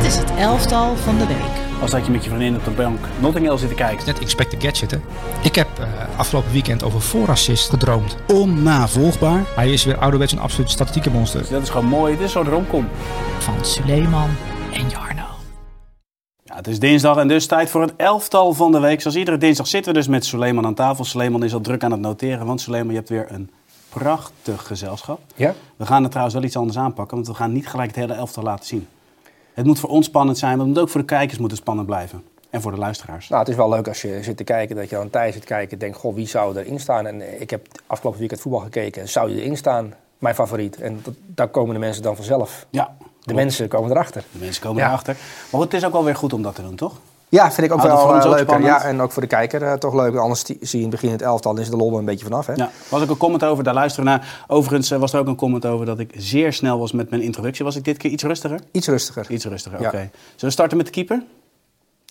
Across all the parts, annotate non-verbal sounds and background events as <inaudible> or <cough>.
Dit is het elftal van de week. Als dat je met je vriendin op de bank Notting Hill zit te kijken. Net Inspector Gadget, hè? Ik heb uh, afgelopen weekend over voorassist gedroomd. Onnavolgbaar. Hij is weer ouderwets een absoluut statistieke monster. Dus dat is gewoon mooi. Het is zo'n romcom. Van Suleiman en Jarno. Ja, het is dinsdag en dus tijd voor het elftal van de week. Zoals iedere dinsdag zitten we dus met Suleiman aan tafel. Suleiman is al druk aan het noteren, want Suleiman, je hebt weer een prachtig gezelschap. Ja. We gaan het trouwens wel iets anders aanpakken, want we gaan niet gelijk het hele elftal laten zien. Het moet voor ons spannend zijn, maar het moet ook voor de kijkers moet het spannend blijven. En voor de luisteraars. Nou, het is wel leuk als je zit te kijken, dat je aan tijd zit kijken en denkt, goh, wie zou erin staan? En eh, ik heb afgelopen weekend voetbal gekeken, zou je erin staan? Mijn favoriet. En dat, daar komen de mensen dan vanzelf. Ja, De klopt. mensen komen erachter. De mensen komen Ja. erachter. Maar het is ook wel weer goed om dat te doen, toch? Ja, vind ik ook wel voor ons eh, ook leuker. spannend? Ja, en ook voor de kijker eh, toch leuk. Anders zie je in het begin het elftal, is de lol een beetje vanaf. Hè? Ja, was ook een comment over, daar luisteren we naar. Overigens eh, was er ook een comment over dat ik zeer snel was met mijn introductie. Was ik dit keer iets rustiger? Iets rustiger. Iets rustiger, Ja. oké. Zullen we starten met de keeper?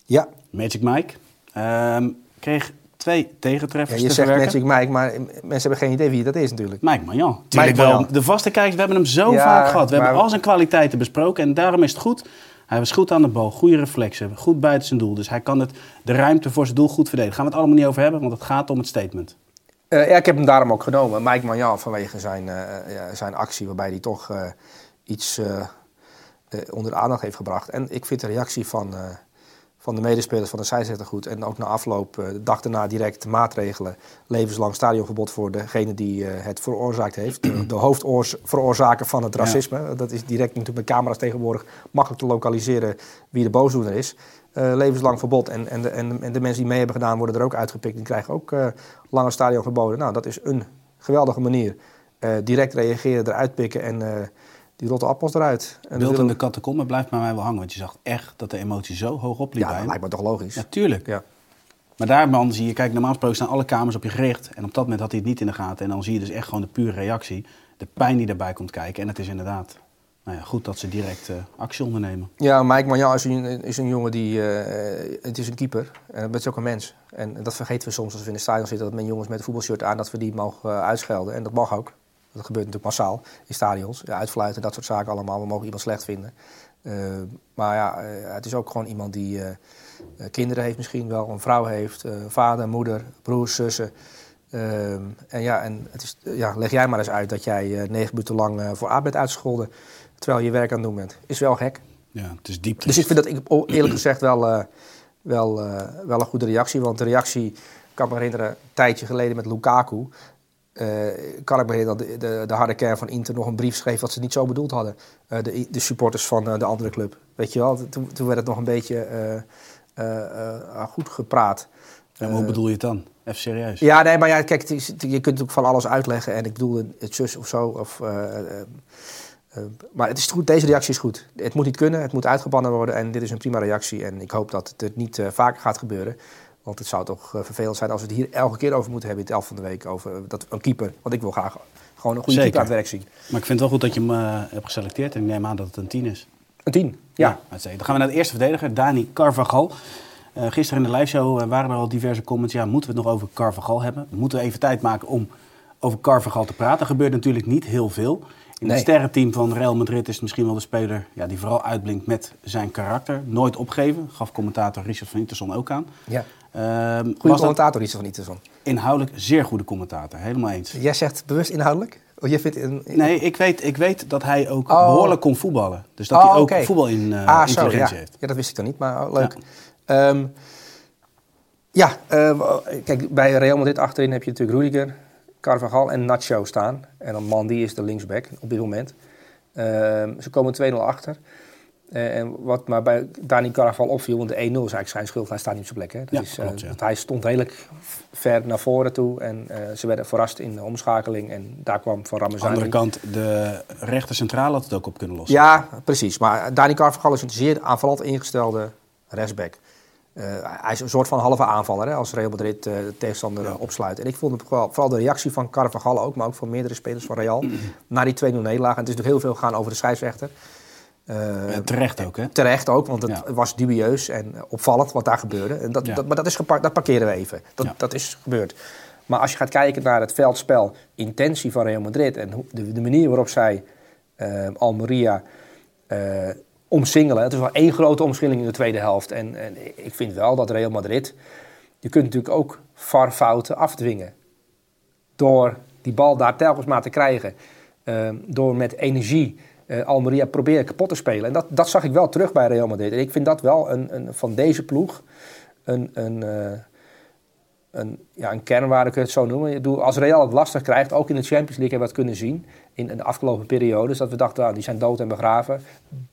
Ja, Magic Mike. Ehm, kreeg twee ja tegentreffers je te zegt verwerken. Magic Mike, maar mensen hebben geen idee wie dat is natuurlijk. Mike Magnan. Tuurlijk Magnan. wel. De vaste kijkers, we hebben hem zo Ja, vaak gehad. We hebben al zijn kwaliteiten besproken en daarom is het goed. Hij was goed aan de bal, goede reflexen, goed buiten zijn doel. Dus hij kan het, de ruimte voor zijn doel goed verdedigen. Gaan we het allemaal niet over hebben, want het gaat om het statement. Eh, ja, ik heb hem daarom ook genomen. Mike Magnan vanwege zijn, eh, zijn actie waarbij hij toch eh, iets onder de aandacht heeft gebracht. En ik vind de reactie van, van de medespelers van de scheidsrechter goed. En ook na afloop, eh, de dag daarna direct maatregelen. Levenslang stadionverbod voor degene die eh, het veroorzaakt heeft. <clears throat> De, de hoofdveroorzaker van het Ja. racisme. Dat is direct natuurlijk met camera's tegenwoordig makkelijk te lokaliseren wie de boosdoener is. Eh, levenslang verbod. En, en, de, en, de, en de mensen die mee hebben gedaan worden er ook uitgepikt. Die krijgen ook lange stadion verboden. Nou, dat is een geweldige manier. Direct reageren, eruit pikken en die rotte appels eruit. En Beeld in de we- catacombe blijft bij mij wel hangen. Want je zag echt dat de emotie zo hoog opliep Ja, bij lijkt me toch logisch. Ja, tuurlijk. Ja. Maar daar man zie je, kijk, normaal gesproken staan alle kamers op je gericht. En op dat moment had hij het niet in de gaten. En dan zie je dus echt gewoon de pure reactie. De pijn die daarbij komt kijken. En het is inderdaad nou ja, goed dat ze direct eh, actie ondernemen. Ja, Mike Magnan is een, is een jongen die... eh, het is een keeper. En het is ook een mens. En dat vergeten we soms als we in de stadion zitten... dat men jongens met een voetbalshirt aan... dat we die mogen eh, uitschelden. En dat mag ook. Dat gebeurt natuurlijk massaal in stadions. Ja, uitfluiten, dat soort zaken allemaal. We mogen iemand slecht vinden. Eh, maar ja, eh, het is ook gewoon iemand die... eh, kinderen heeft misschien wel, een vrouw heeft, vader, moeder, broers, zussen. En ja, en het is, ja, leg jij maar eens uit dat jij negen minuten lang voor aard bent uitgescholden... terwijl je werk aan het doen bent. Is wel gek. Ja, het is diep. Dus ik vind dat ik, eerlijk gezegd wel, wel, wel een goede reactie. Want de reactie, ik kan me herinneren, een tijdje geleden met Lukaku... eh, kan ik me herinneren dat de, de, de harde kern van Inter nog een brief schreef... wat ze niet zo bedoeld hadden. Eh, de, de supporters van eh, de andere club. Weet je wel, toen, toen werd het nog een beetje goed gepraat. Ja, maar hoe bedoel je het dan? Even serieus. Ja, nee, maar ja, kijk, het is- je kunt natuurlijk van alles uitleggen. En ik bedoel het zus of zo. Of, maar het is goed, deze reactie is goed. Het moet niet kunnen, het moet uitgebannen worden. En dit is een prima reactie. En ik hoop dat het niet vaker gaat gebeuren. Want het zou toch eh, vervelend zijn als we het hier elke keer over moeten hebben in het elf van de week. Over dat, een keeper. Want ik wil graag gewoon een goede Zeker. keeper aan het werk zien. Maar ik vind het wel goed dat je hem eh, hebt geselecteerd. En ik neem aan dat het een 10 is. Een tien. Ja. uitstekend. Dan gaan we naar de eerste verdediger, Dani Carvajal. Eh, gisteren in de liveshow eh, waren er al diverse comments. Ja, moeten we het nog over Carvajal hebben? Moeten we even tijd maken om over Carvajal te praten? Er gebeurt natuurlijk niet heel veel. In Nee. het sterrenteam van Real Madrid is het misschien wel de speler ja, die vooral uitblinkt met zijn karakter. Nooit opgeven, gaf commentator Richard van Interson ook aan. ja. Ehm, Goede was commentator iets van Iterson. inhoudelijk zeer goede commentator, helemaal eens. Jij zegt bewust inhoudelijk? Of je vindt Nee, ik weet, ik weet dat hij ook Oh. behoorlijk kon voetballen. Dus dat Oh, hij ook oké. voetbal in ah, ja. heeft. Ja, dat wist ik dan niet, maar oh, leuk. Ja, ja eh, kijk, bij Real Madrid achterin heb je natuurlijk Rudiger, Carvajal en Nacho staan. En dan Mandy is de linksback op dit moment. Ehm, ze komen 2-0 achter. Eh, en wat maar bij Dani Carvajal opviel, want de 1-0 is eigenlijk zijn schuld, hij staat niet op zijn plek. Hè? Dat Ja, is, eh, klopt, ja. want hij stond redelijk ver naar voren toe en eh, ze werden verrast in de omschakeling. En daar kwam Van Aan de Ramazani. andere kant, de rechter centraal had het ook op kunnen lossen. Ja, precies. Maar Dani Carvajal is een zeer aanvallend ingestelde rechtsback. Hij is een soort van halve aanvaller hè, als Real Madrid de tegenstander opsluit. En ik vond vooral, vooral de reactie van Carvajal ook, maar ook van meerdere spelers van Real, <clears throat> na die 2-0 nederlaag. En het is natuurlijk heel veel gaan over de scheidsrechter. Eh, terecht ook, hè? Terecht ook, want het Ja. was dubieus en opvallend wat daar gebeurde. En dat, Ja. dat, maar dat, is dat parkeren we even. Dat, Ja. dat is gebeurd. Maar als je gaat kijken naar het veldspel, intentie van Real Madrid en de, de manier waarop zij eh, Almeria eh, omsingelen. Het is wel één grote omsingeling in de tweede helft. En, en ik vind wel dat Real Madrid... Je kunt natuurlijk ook varfouten afdwingen. Door die bal daar telkens maar te krijgen. Ehm, door met energie eh, Almeria proberen kapot te spelen. En dat, dat zag ik wel terug bij Real Madrid. En ik vind dat wel een, een, van deze ploeg een, een, eh, een, ja, een kernwaarde, kun je het zo noemen. Ik bedoel, Als Real het lastig krijgt, ook in de Champions League hebben we dat kunnen zien. In, in de afgelopen periodes, dat we dachten, ah, die zijn dood en begraven.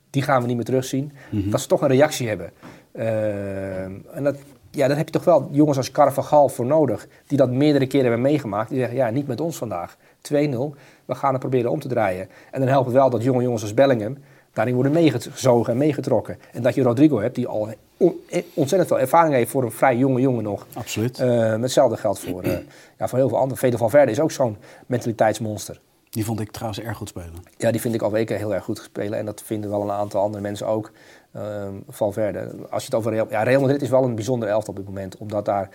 Die gaan we niet meer terugzien. Dat ze toch een reactie hebben. Ehm, en dat, ja, daar heb je toch wel jongens als Carvajal voor nodig. Die dat meerdere keren hebben meegemaakt. Die zeggen, ja, niet met ons vandaag. 2-0, we gaan het proberen om te draaien. En dan helpt het wel dat jonge jongens als Bellingham daarin worden meegezogen en meegetrokken. En dat je Rodrigo hebt, die al on- ontzettend veel ervaring heeft voor een vrij jonge jongen nog. Absoluut. Eh, hetzelfde geldt voor, eh, ja, voor heel veel anderen. Vede van Verde is ook zo'n mentaliteitsmonster. Die vond ik trouwens erg goed spelen. Ja, die vind ik al weken heel erg goed spelen. En dat vinden wel een aantal andere mensen ook. Ehm Valverde. Als je het over Real... Ja, Real Madrid is wel een bijzonder elftal op dit moment. Omdat daar...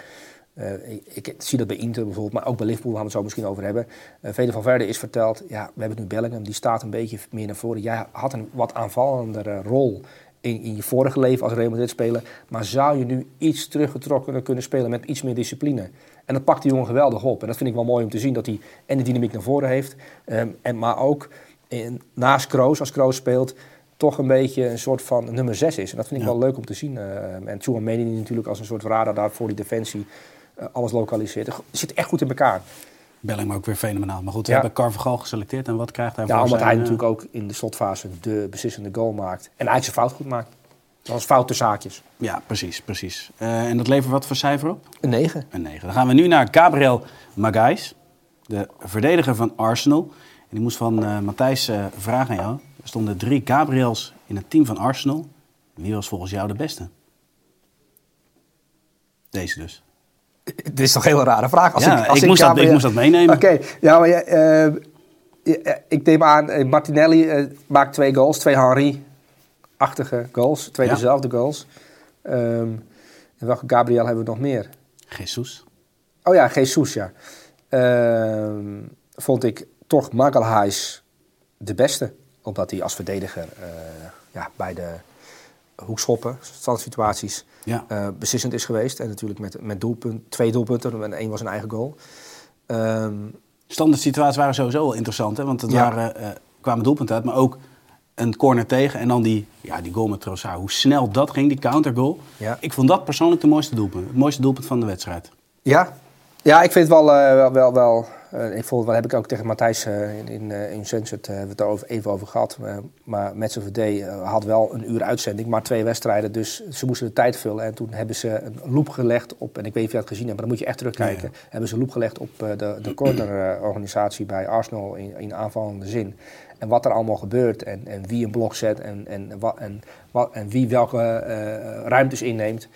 eh, ik, ik zie dat bij Inter bijvoorbeeld, maar ook bij Liverpool gaan we het zo misschien over hebben. Uh, Vede van Verde is verteld, ja, we hebben nu Bellingham, die staat een beetje meer naar voren. Jij had een wat aanvallendere rol in, in je vorige leven als Real Madrid speler. Maar zou je nu iets teruggetrokken kunnen spelen met iets meer discipline? En dat pakt die jongen geweldig op. En dat vind ik wel mooi om te zien dat hij en de dynamiek naar voren heeft. ehm, en, maar ook in, naast Kroos, als Kroos speelt, toch een beetje een soort van nummer 6 is. En dat vind ik Ja. wel leuk om te zien. ehm. en Chouameni die natuurlijk als een soort radar daar voor die defensie alles lokaliseert. Het zit echt goed in elkaar. Bellingham ook weer fenomenaal. Maar goed, we Ja. hebben Carvajal geselecteerd. En wat krijgt hij Ja, voor omdat zijn, hij eh, natuurlijk ook in de slotfase de beslissende goal maakt. En eigenlijk zijn fout goed maakt. Dat was fout tussen haakjes. Ja, precies, precies. Eh, en dat levert wat voor cijfer op? Een 9. Een 9. Dan gaan we nu naar Gabriel Magalhaes, de verdediger van Arsenal. En die moest van eh, Matthijs eh, vragen aan jou. Er stonden drie Gabriels in het team van Arsenal. Wie was volgens jou de beste? Deze dus. Dit is toch een hele rare vraag. Als Ja, ik, als ik moest dat- ik moest dat meenemen. Oké, ja, maar eh, ja, ik neem aan, eh, Martinelli eh, maakt twee goals, twee Henry-achtige goals, twee Ja. dezelfde goals. Ehm, en welke Gabriel hebben we nog meer? Jesus. Oh ja, Jesus, ja. Ehm, vond ik toch Magalhaes de beste. Omdat hij als verdediger eh, ja, bij de hoekschoppen, standsituaties, Ja. eh, beslissend is geweest. En natuurlijk met, met doelpunt, twee doelpunten en één was een eigen goal. Ehm, Standaard situaties waren sowieso wel interessant. Hè? Want het Ja. waren, eh, kwamen doelpunten uit. Maar ook een corner tegen. En dan die, ja, die goal met Trossard. Hoe snel dat ging, die countergoal. Ja. Ik vond dat persoonlijk de mooiste doelpunt. Het mooiste doelpunt van de wedstrijd. Ja, ja ik vind het wel. eh, wel, wel, wel eh, ik vond, wat heb ik ook tegen Matthijs eh, in, in, in Sunset eh, hebben we het even over gehad. Eh, maar met z'n VD had wel een uur uitzending, maar twee wedstrijden. Dus ze moesten de tijd vullen. En toen hebben ze een loop gelegd op. En ik weet niet of je dat gezien hebt, maar dan moet je echt terugkijken. Hebben ze een loop gelegd op de, de cornerorganisatie bij Arsenal in, in aanvallende zin. En wat er allemaal gebeurt en, en wie een blok zet en, en, wat, en, wat, en wie welke ruimtes inneemt.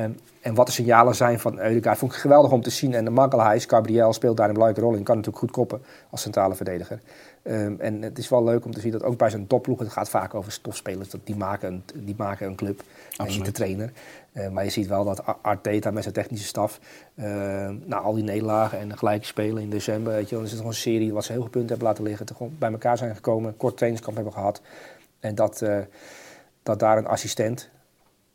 En, en wat de signalen zijn van Eudegaard vond ik geweldig om te zien. En de Magalhaes, Gabriel speelt daar een belangrijke rol in. Kan natuurlijk goed koppen als centrale verdediger. Ehm, en het is wel leuk om te zien dat ook bij zijn topploeg... het gaat vaak over stofspelers, dat die maken een, die maken een club. En niet Absoluut. de trainer. Eh, maar je ziet wel dat Ar- Arteta met zijn technische staf... eh, na al die nederlagen en gelijk spelen in december... Weet je, dan is het gewoon een serie wat ze heel veel punten hebben laten liggen. Toch bij elkaar zijn gekomen, kort trainingskamp hebben gehad. En dat, eh, dat daar een assistent eh,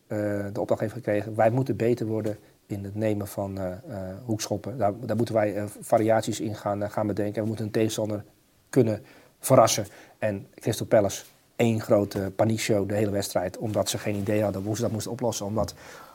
de opdracht heeft gekregen. Wij moeten beter worden in het nemen van eh, eh, hoekschoppen. Daar, daar moeten wij eh, variaties in gaan, eh, gaan bedenken. We moeten een tegenstander kunnen verrassen. En Crystal Palace, één grote paniekshow de hele wedstrijd. Omdat ze geen idee hadden hoe ze dat moesten oplossen. Omdat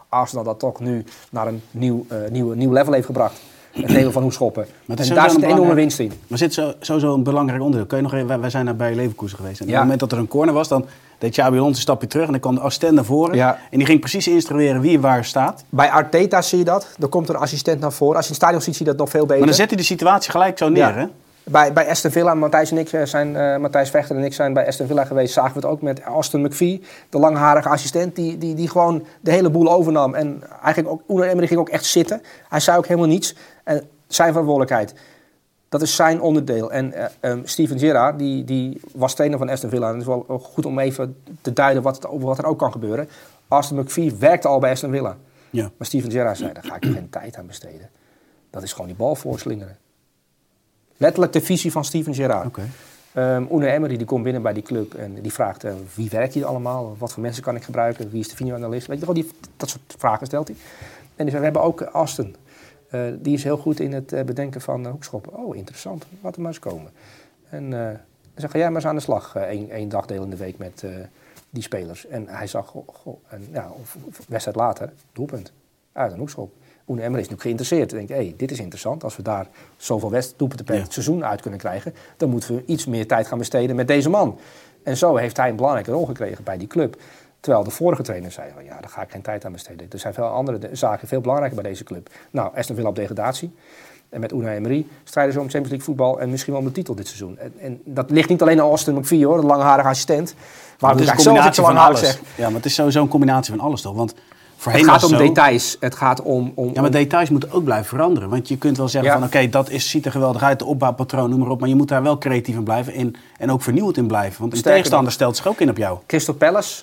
Arsenal dat toch nu naar een nieuw, eh, nieuw, nieuw level heeft gebracht. Het nemen van hoekschoppen. het En is daar zit een enorme winst in. Maar zit zo, sowieso een belangrijk onderdeel. Kun je nog even, wij, wij zijn daar bij Leverkusen geweest. En op het moment dat er een corner was, dan deed Xabi Alonso een stapje terug. En dan kwam de assistent naar voren. Ja. En die ging precies instrueren wie waar staat. Bij Arteta zie je dat. Er komt een assistent naar voren. Als je in het stadion ziet, zie je dat nog veel beter. Maar dan zet hij de situatie gelijk zo neer, Ja. hè? Bij, bij Aston Villa, Matthijs en ik eh, zijn, eh, Matthijs Vechter en ik zijn bij Aston Villa geweest. Zagen we het ook met Austin McPhee, de langharige assistent, die, die, die gewoon de hele boel overnam. En eigenlijk ook, Unai Emery ging ook echt zitten. Hij zei ook helemaal niets. En zijn verantwoordelijkheid. Dat is zijn onderdeel. En ehm, Steven Gerrard, die, die was trainer van Aston Villa. En het is wel goed om even te duiden wat, het- wat er ook kan gebeuren. Austin McPhee werkte al bij Aston Villa. Ja. Maar Steven Gerrard zei, daar ga ik geen tijd aan besteden. Dat is gewoon die bal voorslingeren. Letterlijk de visie van Steven Gerrard. Oké. Um, Unai Emery die komt binnen bij die club en die vraagt uh, wie werkt hier allemaal, wat voor mensen kan ik gebruiken, wie is de videoanalist, weet je wel, die, dat soort vragen stelt hij. En die zei, we hebben ook Aston, uh, die is heel goed in het uh, bedenken van hoekschoppen. Oh, interessant, laat hem maar eens komen. En dan zeg ga jij maar eens aan de slag, één, één dagdeel in de week met die spelers. En hij zag, goh, goh, en ja, wedstrijd later, doelpunt, uit een hoekschop. Oene Emmer is nu geïnteresseerd. Denk, hé, hey, dit is interessant. Als we daar zoveel doelpunten per ja. seizoen uit kunnen krijgen, dan moeten we iets meer tijd gaan besteden met deze man. En zo heeft hij een belangrijke rol gekregen bij die club. Terwijl de vorige trainer zei, oh ja, daar ga ik geen tijd aan besteden. Er zijn veel andere zaken veel belangrijker bij deze club. Nou, Aston Villa op degradatie. En met Unai Emery strijden ze om Champions League voetbal en misschien wel om de titel dit seizoen. En, en dat ligt niet alleen aan Austin McVie hoor, de langharige assistent. Maar het is een combinatie van alles. Ja, maar het is sowieso een combinatie van alles toch? Want het gaat om details. Het gaat om, om, Ja, maar details moeten ook blijven veranderen. Want je kunt wel zeggen van oké, dat is, ziet er geweldig uit, de opbouwpatroon, noem maar op. Maar je moet daar wel creatief in blijven en, en ook vernieuwend in blijven. Want een tegenstander stelt zich ook in op jou. Crystal Palace,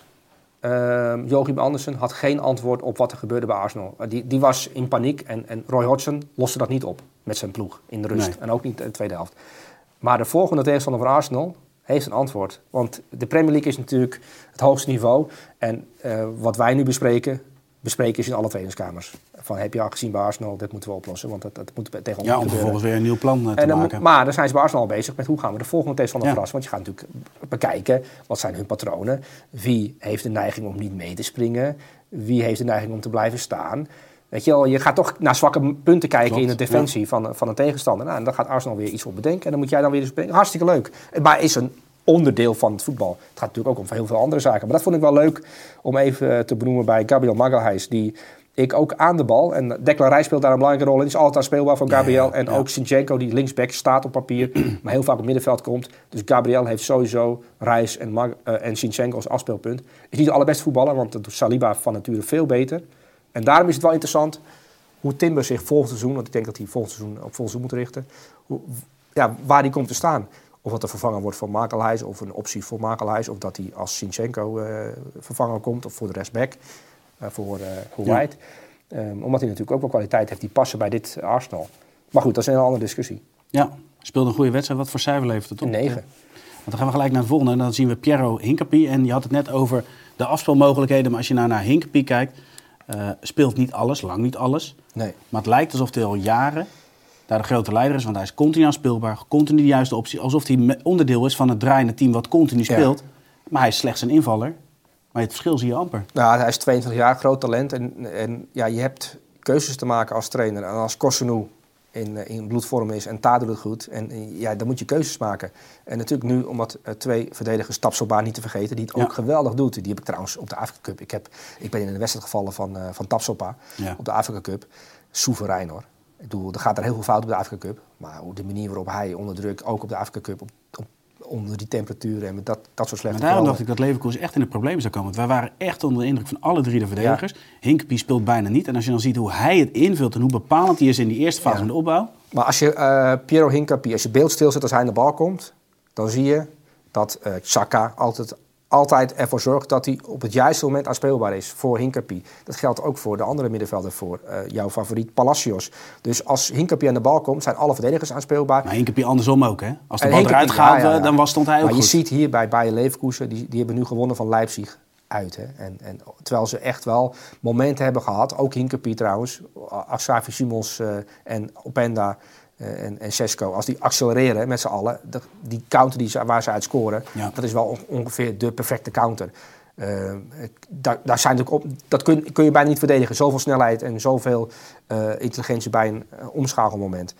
uh, Joachim Andersen had geen antwoord op wat er gebeurde bij Arsenal. Die, die was in paniek en, en Roy Hodgson loste dat niet op met zijn ploeg in de rust. En ook niet in de tweede helft. Maar de volgende tegenstander van Arsenal heeft een antwoord. Want de Premier League is natuurlijk het hoogste niveau. En uh, wat wij nu bespreken, bespreken is in alle trainingskamers. Van heb je al gezien bij Arsenal, dit moeten we oplossen, want dat, dat moet tegen ons Ja, om vervolgens weer een nieuw plan eh, te maken. Maar dan zijn ze bij Arsenal al bezig met hoe gaan we de volgende tegenstander ja. verrassen. Want je gaat natuurlijk bekijken, wat zijn hun patronen? Wie heeft de neiging om niet mee te springen? Wie heeft de neiging om te blijven staan? Weet je wel, je gaat toch naar zwakke punten kijken in de defensie van, van een tegenstander. Nou, en dan gaat Arsenal weer iets op bedenken. En dan moet jij dan weer eens bedenken. Hartstikke leuk. Maar is een onderdeel van het voetbal. Het gaat natuurlijk ook om heel veel andere zaken. Maar dat vond ik wel leuk om even te benoemen bij Gabriel Magalhaes. Die ik ook aan de bal. En Declan speelt daar een belangrijke rol in. Is altijd speelbaar voor Gabriel. en ook Sinchenko, die linksback staat op papier. <clears throat> maar heel vaak op middenveld komt. Dus Gabriel heeft sowieso Rice en, Mag uh, en Sinchenko als afspeelpunt. Is niet de allerbeste voetballer, want dat doet Saliba van nature veel beter. En daarom is het wel interessant hoe Timber zich volgend seizoen... want ik denk dat hij volgend seizoen op vol seizoen moet richten... Hoe, ja, waar hij komt te staan. Of dat er vervangen wordt voor Makelhuis of een optie voor Makelhuis. Of dat hij als Sinchenko uh, vervangen komt of voor de rechtsback, uh, voor, voor White. Um, omdat hij natuurlijk ook wel kwaliteit heeft die passen bij dit Arsenal. Maar goed, dat is een andere discussie. Ja, speelde een goede wedstrijd. Wat voor cijfer levert het op? Een 9. Want dan gaan we gelijk naar de volgende. En dan zien we Piero Hinkapie. En je had het net over de afspelmogelijkheden. Maar als je nou naar Hinkapie kijkt, speelt niet alles, lang niet alles. Nee. Maar het lijkt alsof hij al jaren daar de grote leider is, want hij is continu aanspeelbaar, continu de juiste optie. Alsof hij onderdeel is van het draaiende team wat continu speelt. Maar hij is slechts een invaller. Maar het verschil zie je amper. Nou, hij is 22 jaar, groot talent. En, en ja, je hebt keuzes te maken als trainer. En als Kossenu in, eh, in bloedvorm is en Tade doet goed. En eh, ja, dan moet je keuzes maken. En natuurlijk nu, omdat uh, twee verdedigers, Tapsoba niet te vergeten, die het ook geweldig doet. Die heb ik trouwens op de Afrika Cup. Ik, heb, ik ben in een wedstrijd gevallen van, uh, van Tapsoba op de Afrika Cup. Soeverein hoor. Ik bedoel, er gaat er heel veel fout op de Afrika Cup. Maar de manier waarop hij onder druk, ook op de Afrika Cup, op, op, onder die temperaturen en met dat, dat soort slechte Maar daarom dacht ik dat Leverkusen echt in de problemen zou komen. Want wij waren echt onder de indruk van alle drie de verdedigers. Ja. Hinkepie speelt bijna niet. En als je dan ziet hoe hij het invult en hoe bepalend hij is in die eerste fase ja. van de opbouw. Maar als je uh, Piero Hinkepie, als je beeld stilzet als hij aan de bal komt, dan zie je dat uh, Chaka altijd altijd ervoor zorgt dat hij op het juiste moment aanspeelbaar is voor Hinkapie. Dat geldt ook voor de andere middenvelder, voor uh, jouw favoriet Palacios. Dus als Hinkapie aan de bal komt, zijn alle verdedigers aanspeelbaar. Maar Hinkapie andersom ook, hè? Als de bal eruit gaat, ja, ja, dan was, stond hij ook maar goed. je ziet hier bij Bayer Leverkusen, die, die hebben nu gewonnen van Leipzig uit. Hè? En, en, terwijl ze echt wel momenten hebben gehad, ook Hinkapie trouwens, Asafi Simons uh, en Openda... Uh, en, en Sesco, als die accelereren met z'n allen, de, die counter die ze, waar ze uit scoren, ja. dat is wel ongeveer de perfecte counter. Uh, daar, daar zijn op, dat kun, kun, je bijna niet verdedigen. Zoveel snelheid en zoveel uh, intelligentie bij een omschakelmoment.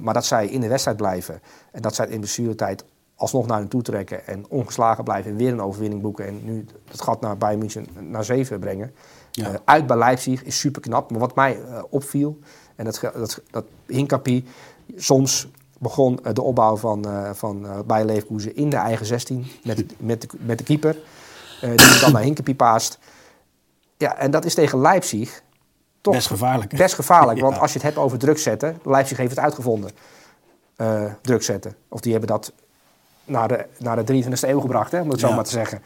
maar dat zij in de wedstrijd blijven en dat zij in blessuretijd alsnog naar hen toe trekken en ongeslagen blijven en weer een overwinning boeken en nu het gat naar Bayern München naar zeven brengen. Ja. uit bij Leipzig is super knap. Maar wat mij opviel, en dat, dat, dat Hinkapie soms begon de opbouw van, uh, van uh, Bayer Leverkusen in de eigen 16 met, met, de, met de keeper. Die dan naar Hinkepie paast. Ja, en dat is tegen Leipzig toch best gevaarlijk. Best gevaarlijk, <laughs> ja. want als je het hebt over druk zetten, Leipzig heeft het uitgevonden. druk zetten. Of die hebben dat naar de, naar de 23e eeuw gebracht, hè, om het ja. zo maar te zeggen.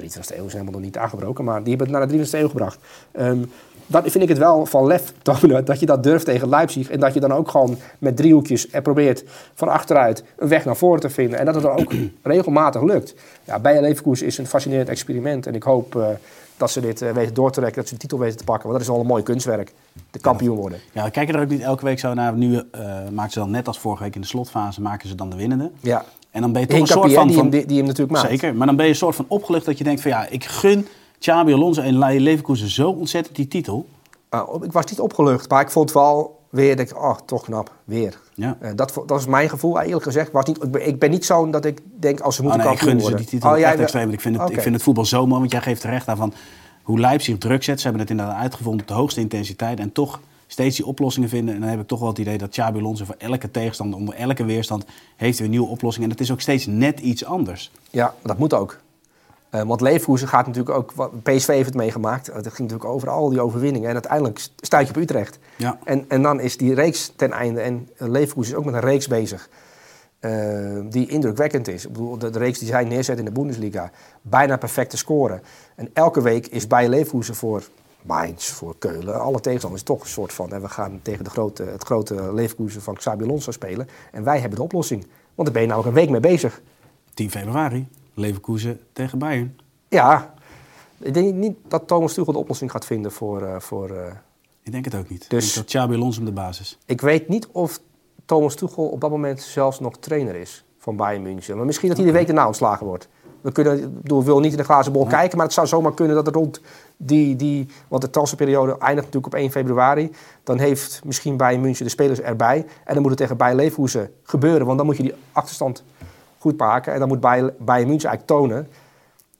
23e eeuw is helemaal nog niet aangebroken, maar die hebben het naar de 23e eeuw gebracht. Ehm, dat vind ik het wel van lef <laughs> tonen, dat je dat durft tegen Leipzig. En dat je dan ook gewoon met driehoekjes er probeert van achteruit een weg naar voren te vinden. En dat het dan ook <clears throat> regelmatig lukt. Ja, Bayer Leverkusen is een fascinerend experiment. En ik hoop eh, dat ze dit eh, weten door te trekken, dat ze de titel weten te pakken. Want dat is al een mooi kunstwerk. De kampioen worden. Ja, we kijken er ook niet elke week zo naar. Nu eh maken ze dan net als vorige week in de slotfase, maken ze dan de winnende. Ja. En dan ben je toch een soort van... die, hem, die hem natuurlijk maakt. Zeker, maar dan ben je een soort van opgelucht dat je denkt van ja, ik gun Xabi Alonso en Leverkusen zo ontzettend die titel. Op- ik was niet opgelucht, maar ik vond wel weer, denk, ik, oh, toch knap, weer. Ja. Eh, dat, dat is mijn gevoel, eerlijk gezegd. Was niet, ik, ben, ik ben niet zo'n dat ik denk, als ze Oh, moeten nee, ik kampioen gun ze worden. die titel Oh, jij echt wel- extreem. Ik vind, het, ik vind het voetbal zo mooi, want jij geeft terecht aan van hoe Leipzig druk zet. Ze hebben het inderdaad uitgevonden op de hoogste intensiteit en toch steeds die oplossingen vinden. En dan heb ik toch wel het idee dat Xabi Alonso voor elke tegenstander, onder elke weerstand, heeft hij een nieuwe oplossing. En het is ook steeds net iets anders. Ja, dat moet ook. Eh, want Leverkusen gaat natuurlijk ook... PSV heeft het meegemaakt. Het ging natuurlijk over al die overwinningen. En uiteindelijk st- stuit je op Utrecht. Ja. En, en dan is die reeks ten einde. En Leverkusen is ook met een reeks bezig. eh, die indrukwekkend is. Ik bedoel, de, de reeks die zij neerzet in de Bundesliga. Bijna perfecte scoren. En elke week is bij Leverkusen voor Mainz, voor Keulen... alle tegenstanders toch een soort van... hè, we gaan tegen de grote, het grote Leverkusen van Xabi Alonso spelen. En wij hebben de oplossing. Want daar ben je namelijk een week mee bezig. 10 februari, Leverkusen tegen Bayern. Ja, ik denk niet dat Thomas Tuchel de oplossing gaat vinden voor... eh, voor eh, Ik denk het ook niet. Dus- Ik denk dat Xabi Alonso de basis. ik weet niet of Thomas Tuchel op dat moment zelfs nog trainer is van Bayern München. Maar misschien dat hij de week erna ontslagen wordt. We, kunnen, ik we willen niet in de glazen bol kijken, maar het zou zomaar kunnen dat er rond die... die want de transferperiode eindigt natuurlijk op 1 februari. Dan heeft misschien Bayern München de spelers erbij. En dan moet het tegen Bayern Leverkusen gebeuren, want dan moet je die achterstand goed maken. En dan moet Bayern, Bayern München eigenlijk tonen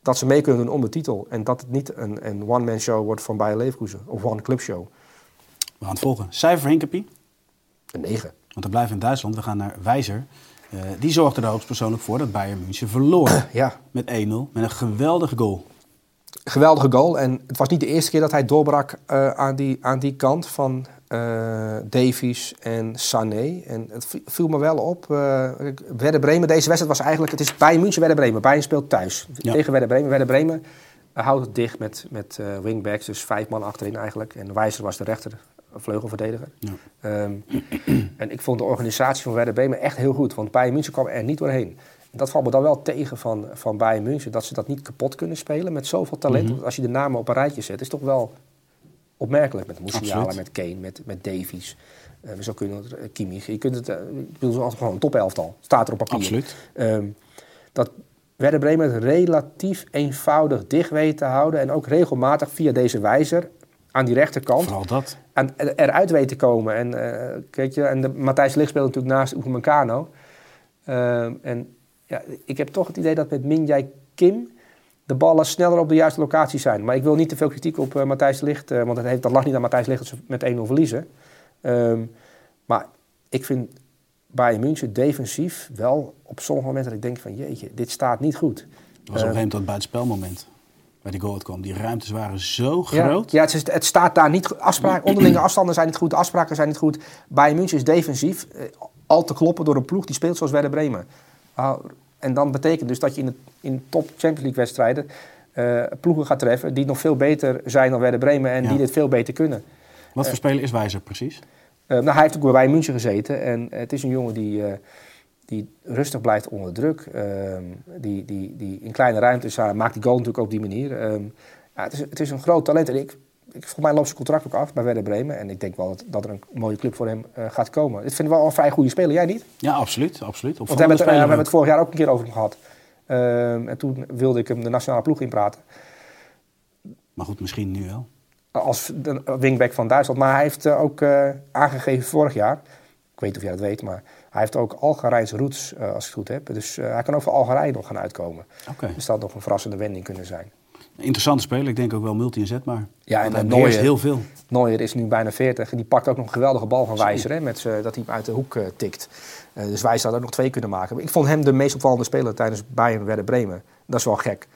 dat ze mee kunnen doen om de titel. En dat het niet een, een one-man show wordt van Bayern Leverkusen. Of one-club show. We gaan het volgen. Cijfer Hinkepie. Een 9. Want we blijven in Duitsland. We gaan naar Wijzer. Eh, die zorgde er hoogstpersoonlijk voor dat Bayern München verloor. <clears throat> Ja, Met 1-0. Met een geweldige goal. geweldige goal. En het was niet de eerste keer dat hij doorbrak eh, aan, die, aan die kant van eh Davies en Sané. En het vi- viel me wel op. eh Werder Bremen, deze wedstrijd was eigenlijk... Het is Bayern München, Werder Bremen. Bayern speelt thuis Ja. tegen Werder Bremen. Werder Bremen eh, houdt het dicht met, met wingbacks. Dus vijf man achterin eigenlijk. En Wijzer was de rechter vleugelverdediger. Ja. Ehm, <clears throat> en ik vond de organisatie van Werder Bremen echt heel goed. Want Bayern München kwam er niet doorheen. En dat valt me dan wel tegen van, van Bayern München. Dat ze dat niet kapot kunnen spelen met zoveel talent. Mhm. Want als je de namen op een rijtje zet, is toch wel opmerkelijk. Met Musiala, met Kane, met, met Davies. Eh we zo kunnen het, Kimmich. Je kunt het, eh, ik bedoel, altijd gewoon een topelftal. Staat er op papier. Absoluut. Ehm, dat Werder Bremen het relatief eenvoudig dicht weet te houden. En ook regelmatig via deze wijzer aan die rechterkant Vooral dat. aan, eruit weet te komen. En, eh, kijk je, en de, Matthijs Ligt speelt natuurlijk naast Upamecano. Ehm en ja, ik heb toch het idee dat met Minjai Kim de ballen sneller op de juiste locatie zijn. Maar ik wil niet te veel kritiek op eh, Matthijs Ligt, eh, want dat, heeft, dat lag niet aan Matthijs Ligt dat ze met 1-0 verliezen. Ehm, maar ik vind Bayern München defensief wel op sommige momenten dat ik denk van jeetje, dit staat niet goed. Dat was op een gegeven moment dat buitenspelmoment. Bij die goal kwam. Die ruimtes waren zo groot. Ja, het, is, het staat daar niet goed. <clears throat> Onderlinge afstanden zijn niet goed, de afspraken zijn niet goed. Bayern München is defensief eh, al te kloppen door een ploeg die speelt zoals Werder Bremen. Ah, en dan betekent dus dat je in, de, in top Champions League wedstrijden eh, ploegen gaat treffen die nog veel beter zijn dan Werder Bremen en Ja. die dit veel beter kunnen. Wat voor speler is Wijzer precies? Eh, nou, hij heeft ook bij Bayern München gezeten en het is een jongen die, eh, die rustig blijft onder druk. Ehm, die, die, die in kleine ruimtes uh, maakt die goal natuurlijk op die manier. Ehm, ja, het, is, het is een groot talent en ik, volgens mij loopt zijn contract ook af bij Werder Bremen. En ik denk wel dat, dat er een mooie club voor hem eh, gaat komen. Ik vind het wel een vrij goede speler, jij niet? Ja, absoluut. absoluut. Want we hebben, het, eh, we hebben het vorig jaar ook een keer over hem gehad. Ehm, en toen wilde ik hem de nationale ploeg inpraten. Maar goed, misschien nu wel. Als de wingback van Duitsland. Maar hij heeft eh, ook aangegeven vorig jaar. Ik weet niet of jij dat weet, maar hij heeft ook Algerijnse roots, als ik het goed heb. Dus hij kan ook voor Algerije nog gaan uitkomen. Oké. Dus dat had nog een verrassende wending kunnen zijn. Interessante speler. Ik denk ook wel multi-inzetbaar. Ja, en Neuer- beheerst heel veel. Neuer is nu bijna 40 en die pakt ook nog een geweldige bal van Wijzer. Hè, met z'n- dat hij hem uit de hoek eh, tikt. Eh, dus Wijzer had ook nog twee kunnen maken. Maar ik vond hem de meest opvallende speler tijdens Bayern Werder Bremen. Dat is wel gek.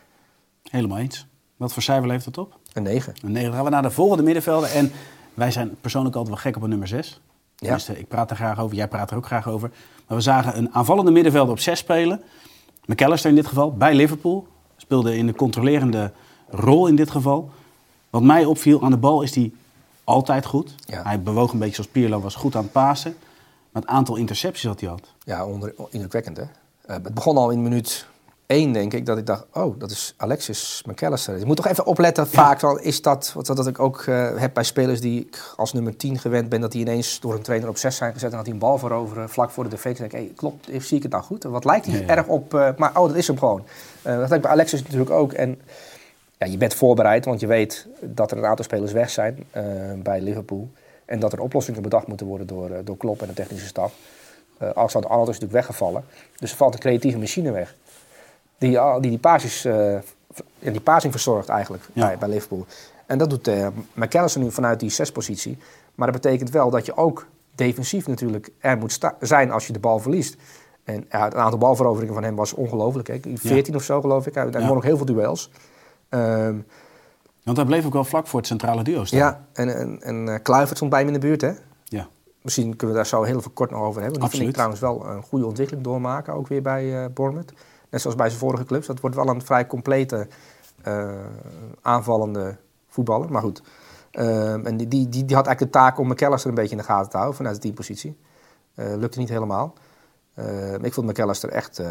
Helemaal eens. Wat voor cijfer levert dat op? Een 9. Een 9. Dan gaan we naar de volgende middenvelden. En wij zijn persoonlijk altijd wel gek op een nummer 6. Ja. ik praat er graag over. Jij praat er ook graag over. Maar we zagen een aanvallende middenvelder op 6 spelen. McAllister in dit geval, bij Liverpool. Speelde in de controlerende rol in dit geval. Wat mij opviel aan de bal is hij altijd goed. Ja. Hij bewoog een beetje zoals Pierlo, was goed aan het pasen. Maar het aantal intercepties dat hij had. Ja, onder, indrukwekkend hè. Eh, het begon al in minuut één, denk ik, dat ik dacht, oh, dat is Alexis McAllister. Je moet toch even opletten, vaak is dat, wat dat ik ook eh, heb bij spelers die ik als nummer 10 gewend ben, dat die ineens door een trainer op 6 zijn gezet en dat die een bal veroveren vlak voor de defensie. denk ik, hey, klopt, eh, zie ik het nou goed? Wat lijkt hij Ja, ja. erg op, maar oh, dat is hem gewoon. Dat heb ik bij Alexis natuurlijk ook. En ja, je bent voorbereid, want je weet dat er een aantal spelers weg zijn eh, bij Liverpool. En dat er oplossingen bedacht moeten worden door, eh, door Klopp en de technische staf. Uh, Alexander Arnold is natuurlijk weggevallen. Dus er valt een creatieve machine weg. Die die, die, ja, die passing verzorgt eigenlijk Ja. bij, bij Liverpool. En dat doet uh, McAllister nu vanuit die zespositie. Maar dat betekent wel dat je ook defensief natuurlijk er moet zijn als je de bal verliest. En ja, het aantal balveroveringen van hem was ongelooflijk. hè. 14 of zo geloof ik. Hij Ja. won ook heel veel duels. Ehm, Want hij bleef ook wel vlak voor het centrale duo staan. ja, en, en, en eh, Kluivert stond bij hem in de buurt, hè? Ja. Misschien kunnen we daar zo heel even kort nog over hebben. Die vind ik trouwens wel een goede ontwikkeling doormaken, ook weer bij eh Bournemouth. Net zoals bij zijn vorige clubs. Dat wordt wel een vrij complete eh, aanvallende voetballer. Maar goed. Ehm, en die, die, die, die had eigenlijk de taak om McAllister een beetje in de gaten te houden vanuit de teampositie. Eh lukte niet helemaal. Ehm, ik vond McAllister echt...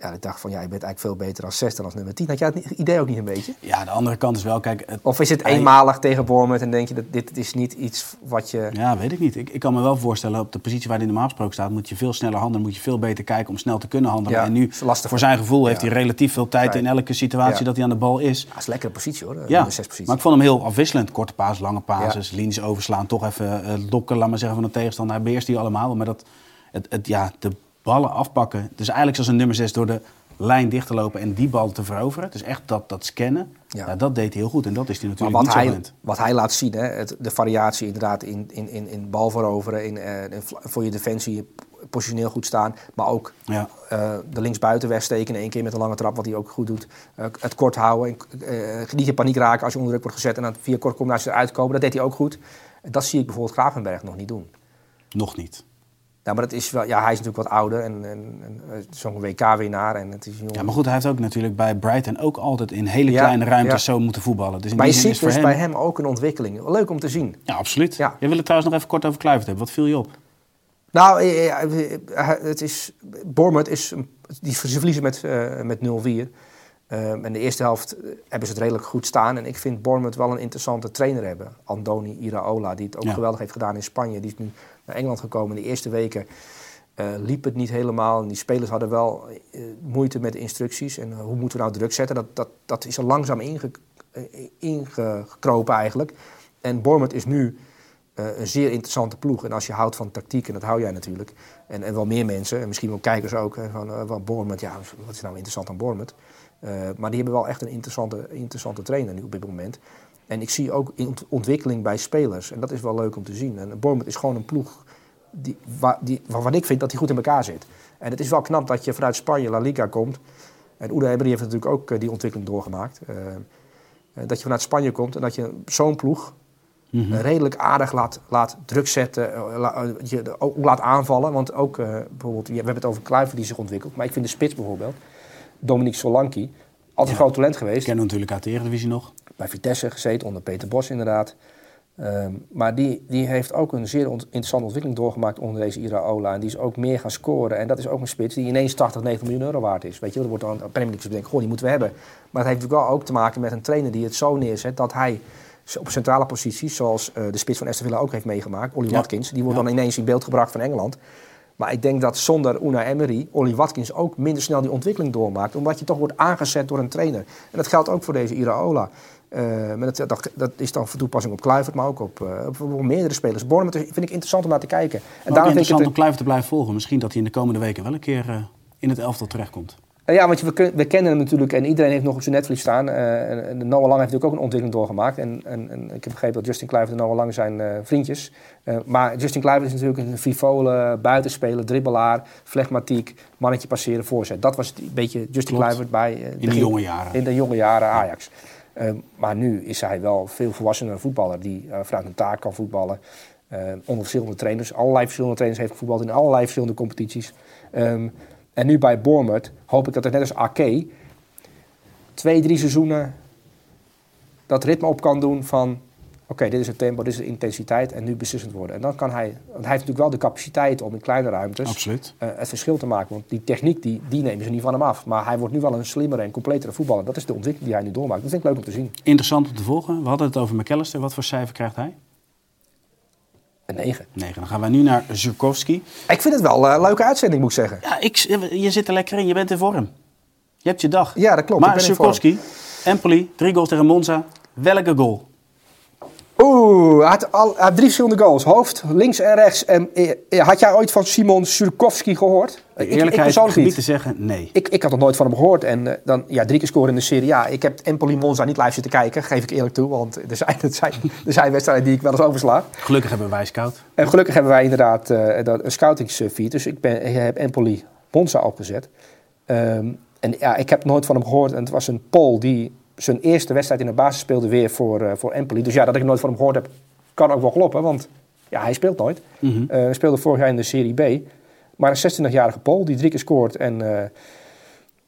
ja, ik dacht van, ja, je bent eigenlijk veel beter als zes dan als nummer 10. Had jij het idee ook niet een beetje? ja, de andere kant is wel, kijk... Het, Of is het eenmalig tegen Bournemouth en denk je dat dit is niet iets wat je... Ja, weet ik niet. Ik, ik kan me wel voorstellen, op de positie waar hij normaal gesproken staat, moet je veel sneller handelen, moet je veel beter kijken om snel te kunnen handelen. Ja, en nu, voor zijn gevoel, heeft hij relatief veel tijd in elke situatie dat hij aan de bal is. Ja, dat is een lekkere positie hoor, de Ja, 6 positie. maar ik vond hem heel afwisselend. Korte paas, lange pases, linies overslaan, toch even eh, lokken, laat maar zeggen, van de tegenstander. Hij beheerst die allemaal, maar dat, het, het, ja, de ballen afpakken. Dus eigenlijk zoals een nummer 6 door de lijn dicht te lopen en die bal te veroveren. Dus echt dat, dat scannen, Ja. ja. dat deed hij heel goed. En dat is hij Maar natuurlijk wat niet zo hij, wat hij laat zien, hè, het, de variatie inderdaad in, in, in, in bal veroveren, in, eh, in voor je defensie positioneel goed staan, maar ook Ja. eh, de linksbuiten wegsteken in één keer met een lange trap, wat hij ook goed doet. Eh, het kort houden, en, niet in paniek raken als je onder druk wordt gezet en dan via korte combinaties eruit komen, dat deed hij ook goed. Dat zie ik bijvoorbeeld Gravenberg nog niet doen. Nog niet. Ja, maar dat is wel, ja, hij is natuurlijk wat ouder en, en, en eh, zo'n WK-winnaar en het is. Ja, maar goed, hij heeft ook natuurlijk bij Brighton ook altijd in hele Ja, kleine ruimtes ja. zo moeten voetballen. Dus in maar je ziet dus hem... bij hem ook een ontwikkeling. Leuk om te zien. Ja, absoluut. Ja. Je wil het trouwens nog even kort over Kluivert hebben. Wat viel je op? Nou, eh, eh, eh, het is, Bournemouth is, die, ze verliezen met, eh, met 0-4. Ehm, en de eerste helft eh, hebben ze het redelijk goed staan. En ik vind Bournemouth wel een interessante trainer hebben. Andoni Iraola, die het ook Ja. geweldig heeft gedaan in Spanje. Die is nu naar Engeland gekomen. De eerste weken eh, liep het niet helemaal. En die spelers hadden wel eh, moeite met de instructies. En eh, hoe moeten we nou druk zetten? Dat, dat, dat is er langzaam inge, ingekropen eigenlijk. En Bournemouth is nu een zeer interessante ploeg. En als je houdt van tactiek, en dat hou jij natuurlijk, en, en wel meer mensen, en misschien wel kijkers ook, van van Bournemouth, ja, wat is nou interessant aan Bournemouth? Maar die hebben wel echt een interessante, interessante trainer nu op dit moment. En ik zie ook in- ontwikkeling bij spelers. En dat is wel leuk om te zien. En Bournemouth is gewoon een ploeg die, waar, die, waarvan ik vind dat die goed in elkaar zit. En het is wel knap dat je vanuit Spanje La Liga komt. En Emery heeft natuurlijk ook eh, die ontwikkeling doorgemaakt. Eh, eh, dat je vanuit Spanje komt en dat je zo'n ploeg Mhm. redelijk aardig laat, laat druk zetten, la- je ook laat aanvallen. Want ook bijvoorbeeld, ja, we hebben het over Kluivert die zich ontwikkelt. Maar ik vind de spits bijvoorbeeld, Dominique Solanki, altijd een groot talent geweest. kennen we natuurlijk uit de Eredivisie nog. Bij Vitesse gezeten, onder Peter Bos inderdaad. Ehm, maar die, die heeft ook een zeer ont- interessante ontwikkeling doorgemaakt onder deze Iraola. En die is ook meer gaan scoren. En dat is ook een spits die ineens 80, 90 miljoen euro waard is. Weet je, wel, er wordt dan een Premier League denken, goh, die moeten we hebben. Maar het heeft natuurlijk wel ook te maken met een trainer die het zo neerzet dat hij op centrale posities, zoals eh, de spits van Aston Villa ook heeft meegemaakt, Ollie Ja. Watkins, die wordt Ja. dan ineens in beeld gebracht van Engeland. Maar ik denk dat zonder Una Emery, Ollie Watkins ook minder snel die ontwikkeling doormaakt. Omdat je toch wordt aangezet door een trainer. En dat geldt ook voor deze Iraola. Eh maar dat, dat, dat is dan voor toepassing op Kluivert, maar ook op, eh, op, meerdere spelers. Bournemouth vind ik interessant om naar te kijken. En daarom vind ik het, om Kluivert te blijven volgen. Misschien dat hij in de komende weken wel een keer eh, in het elftal terechtkomt. Ja, want we, we kennen hem natuurlijk en iedereen heeft nog op zijn netvlies staan. En, en Noah Lang heeft natuurlijk ook een ontwikkeling doorgemaakt. En, en, en ik heb begrepen dat Justin Kluivert en Noah Lang zijn vriendjes. Maar Justin Kluivert is natuurlijk een frivole buitenspeler, dribbelaar, flegmatiek, mannetje passeren, voorzet. Dat was een beetje Justin Klopt. Kluivert bij eh, In de jonge jaren. in de jonge jaren Ajax. Maar nu is hij wel veel volwassener voetballer die eh, vanuit een taak kan voetballen. Eh, onder verschillende trainers. Allerlei verschillende trainers heeft gevoetbald in allerlei verschillende competities. Ehm, en En nu bij Bournemouth hoop ik dat het net als Ake twee, drie seizoenen dat ritme op kan doen van... Oké, dit is het tempo, dit is de intensiteit en nu beslissend worden. En dan kan hij... Want hij heeft natuurlijk wel de capaciteit om in kleine ruimtes eh, het verschil te maken. Want die techniek, die, die nemen ze niet van hem af. Maar hij wordt nu wel een slimmere en completere voetballer. Dat is de ontwikkeling die hij nu doormaakt. Dat vind ik leuk om te zien. Interessant om te volgen. We hadden het over McAllister. Wat voor cijfer krijgt hij? Een 9. 9. Dan gaan we nu naar Zurkowski. Ik vind het wel een leuke uitzending, moet ik zeggen. Ja, ik, je zit er lekker in. Je bent in vorm. Je hebt je dag. Ja, dat klopt. Maar. Zurkowski, Empoli, drie goals tegen Monza. Welke goal? Oeh, hij had, al, hij had drie verschillende goals. Hoofd, links en rechts. En, eh, had jij ooit van Simon Surkowski gehoord? De Ik- ik eerlijkheid gebied niet. te zeggen, nee. Ik, ik had nog nooit van hem gehoord. En eh, dan ja, drie keer scoren in de Serie A. Ik heb Empoli Monza niet live zitten kijken, geef ik eerlijk toe. Want er zijn, <laughs> er zijn, er zijn wedstrijden die ik wel eens oversla. Gelukkig hebben wij scout. En gelukkig hebben wij inderdaad eh, dat, een scoutingsfeed. Dus ik, ben, ik heb Empoli Monza opgezet. Ehm, en ja, ik heb nooit van hem gehoord. En het was een Pool die zijn eerste wedstrijd in de basis speelde weer voor, eh, voor Empoli. Dus ja, dat ik nooit van hem gehoord heb, kan ook wel kloppen. Want ja, hij speelt nooit. Hij speelde vorig jaar in de Serie B. Maar een 26-jarige Pool die drie keer scoort. En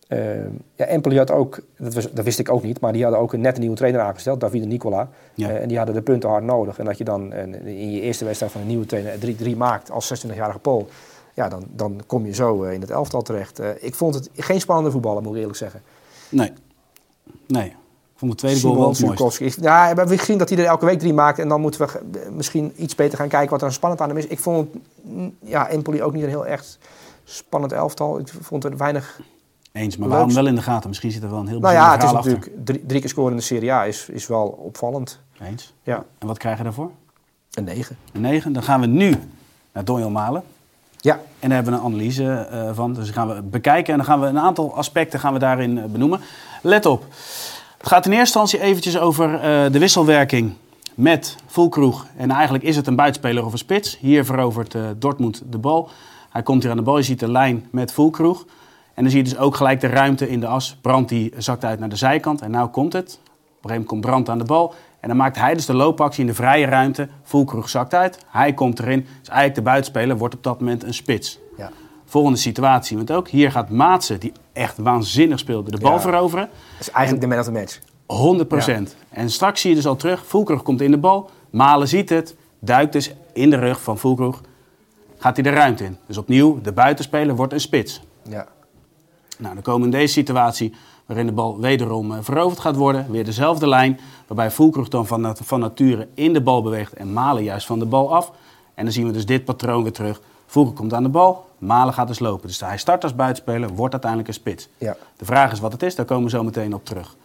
eh, ja, Empoli had ook, dat, was, dat wist ik ook niet, maar die hadden ook een net een nieuwe trainer aangesteld, Davide Nicola. Ja. En die hadden de punten hard nodig. En dat je dan in je eerste wedstrijd van een nieuwe trainer 3-3 maakt als 26-jarige Pool. Ja, dan, dan kom je zo in het elftal terecht. Ik vond het geen spannende voetballen, moet ik eerlijk zeggen. Nee. Nee. Vond de tweede goal wel Simon het mooiste. Surkowski. Ja, we gezien dat hij er elke week drie maakt. En dan moeten we misschien iets beter gaan kijken wat er spannend aan hem is. Ik vond mm, ja, Empoli ook niet een heel echt spannend elftal. Ik vond er weinig... Eens, maar we hem wel in de gaten. Misschien zit er wel een heel Nou ja, het is natuurlijk drie, drie keer scoren in de Serie A is, is wel opvallend. Eens. Ja, En wat krijg je daarvoor? een negen. Een 9. Dan gaan we nu naar Donjel Malen. Ja, En daar hebben we een analyse eh, van. Dus gaan we bekijken en dan gaan we een aantal aspecten gaan we daarin eh, benoemen. Let op. Het gaat in eerste instantie eventjes over eh, de wisselwerking met Fulkroeg. En eigenlijk is het een buitenspeler of een spits. Hier verovert eh, Dortmund de bal. Hij komt hier aan de bal. Je ziet de lijn met Fulkroeg. En dan zie je dus ook gelijk de ruimte in de as. Brandt die zakt uit naar de zijkant. En nou komt het. Op een gegeven moment komt Brandt aan de bal. En dan maakt hij dus de loopactie in de vrije ruimte. Fulkroeg zakt uit. Hij komt erin. Dus eigenlijk de buitenspeler wordt op dat moment een spits. ja. Volgende situatie, want ook hier gaat Maatsen, die echt waanzinnig speelde, de bal Ja. veroveren. Dat is eigenlijk de man of the match. 100%. En straks zie je dus al terug, Fulkroeg komt in de bal. Malen ziet het, duikt dus in de rug van Fulkroeg. Gaat hij de ruimte in. Dus opnieuw, de buitenspeler wordt een spits. Ja. Nou, dan komen we in deze situatie waarin de bal wederom eh, veroverd gaat worden. Weer dezelfde lijn, waarbij Fulkroeg dan van, nat- van nature in de bal beweegt en Malen juist van de bal af. En dan zien we dus dit patroon weer terug. Fulkroeg komt aan de bal, Malen gaat dus lopen. Dus hij start als buitenspeler, wordt uiteindelijk een spits. Ja. De vraag is wat het is, daar komen we zo meteen op terug.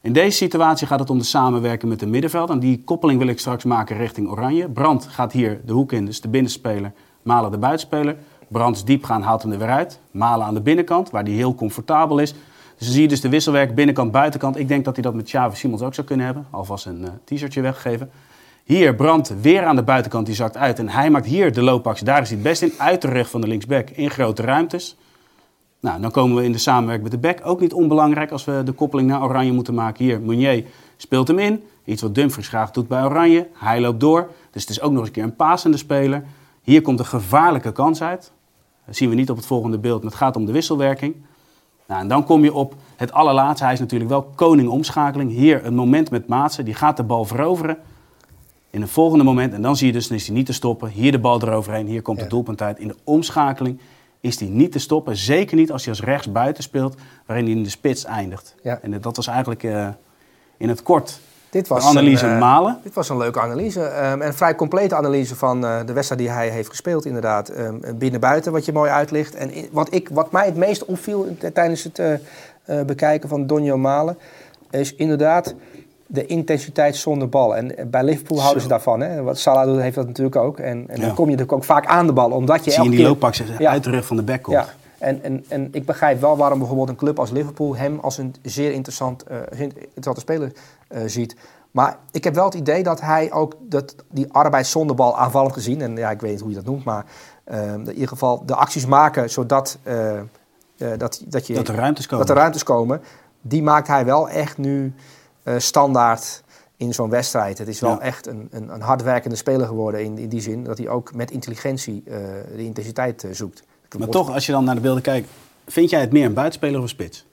In deze situatie gaat het om de samenwerking met de middenveld. En die koppeling wil ik straks maken richting Oranje. Brand gaat hier de hoek in, dus de binnenspeler. Malen de buitenspeler. Brand is diep gaan, haalt hem er weer uit. Malen aan de binnenkant, waar hij heel comfortabel is. Dus dan zie je dus de wisselwerk binnenkant, buitenkant. Ik denk dat hij dat met Xavi Simons ook zou kunnen hebben. Alvast een eh, t-shirtje weggegeven. Hier Brand weer aan de buitenkant, die zakt uit. En hij maakt hier de loopactie. Daar is hij het best in. Uit de rug van de linksback in grote ruimtes. Nou, dan komen we in de samenwerking met de back. Ook niet onbelangrijk als we de koppeling naar Oranje moeten maken. Hier, Meunier speelt hem in. Iets wat Dumfries graag doet bij Oranje. Hij loopt door. Dus het is ook nog eens een keer een pasende speler. Hier komt een gevaarlijke kans uit. Dat zien we niet op het volgende beeld, maar het gaat om de wisselwerking. Nou, en dan kom je op het allerlaatste. Hij is natuurlijk wel koning omschakeling. Hier een moment met Maatsen. Die gaat de bal veroveren. In een volgende moment, en dan zie je dus, dan is hij niet te stoppen. Hier de bal eroverheen, hier komt Ja. het doelpunt uit. In de omschakeling is hij niet te stoppen. Zeker niet als hij als rechts buiten speelt, waarin hij in de spits eindigt. Ja. En dat was eigenlijk eh, in het kort Dit was de analyse een, eh, Malen. Dit was een leuke analyse. ehm, en een vrij complete analyse van eh, de wedstrijd die hij heeft gespeeld, inderdaad. Ehm, binnen-buiten, wat je mooi uitlicht. En wat, ik, wat mij het meest opviel tijdens het bekijken van Donjo Malen, is inderdaad de intensiteit zonder bal. En bij Liverpool houden ze daarvan. Hè? Wat Salah doet, heeft dat natuurlijk ook. En, en Ja. dan kom je natuurlijk ook vaak aan de bal, omdat je Zie je in die keer... looppak Ja. uit de rug van de back komt. Ja, en, en, en ik begrijp wel waarom bijvoorbeeld een club als Liverpool hem als een zeer interessant, eh, interessante speler eh, ziet. Maar ik heb wel het idee dat hij ook dat, die arbeid zonder bal aanvallend gezien, en ja, ik weet niet hoe je dat noemt, maar eh, in ieder geval de acties maken zodat eh, dat, dat, je, Dat er ruimtes komen. dat er ruimtes komen, die maakt hij wel echt nu eh, standaard in zo'n wedstrijd. Het is wel Ja. echt een, een, een hardwerkende speler geworden in, in die zin dat hij ook met intelligentie eh, de intensiteit eh, zoekt. Maar toch, als je dan naar de beelden kijkt, vind jij het meer een buitenspeler of een spits?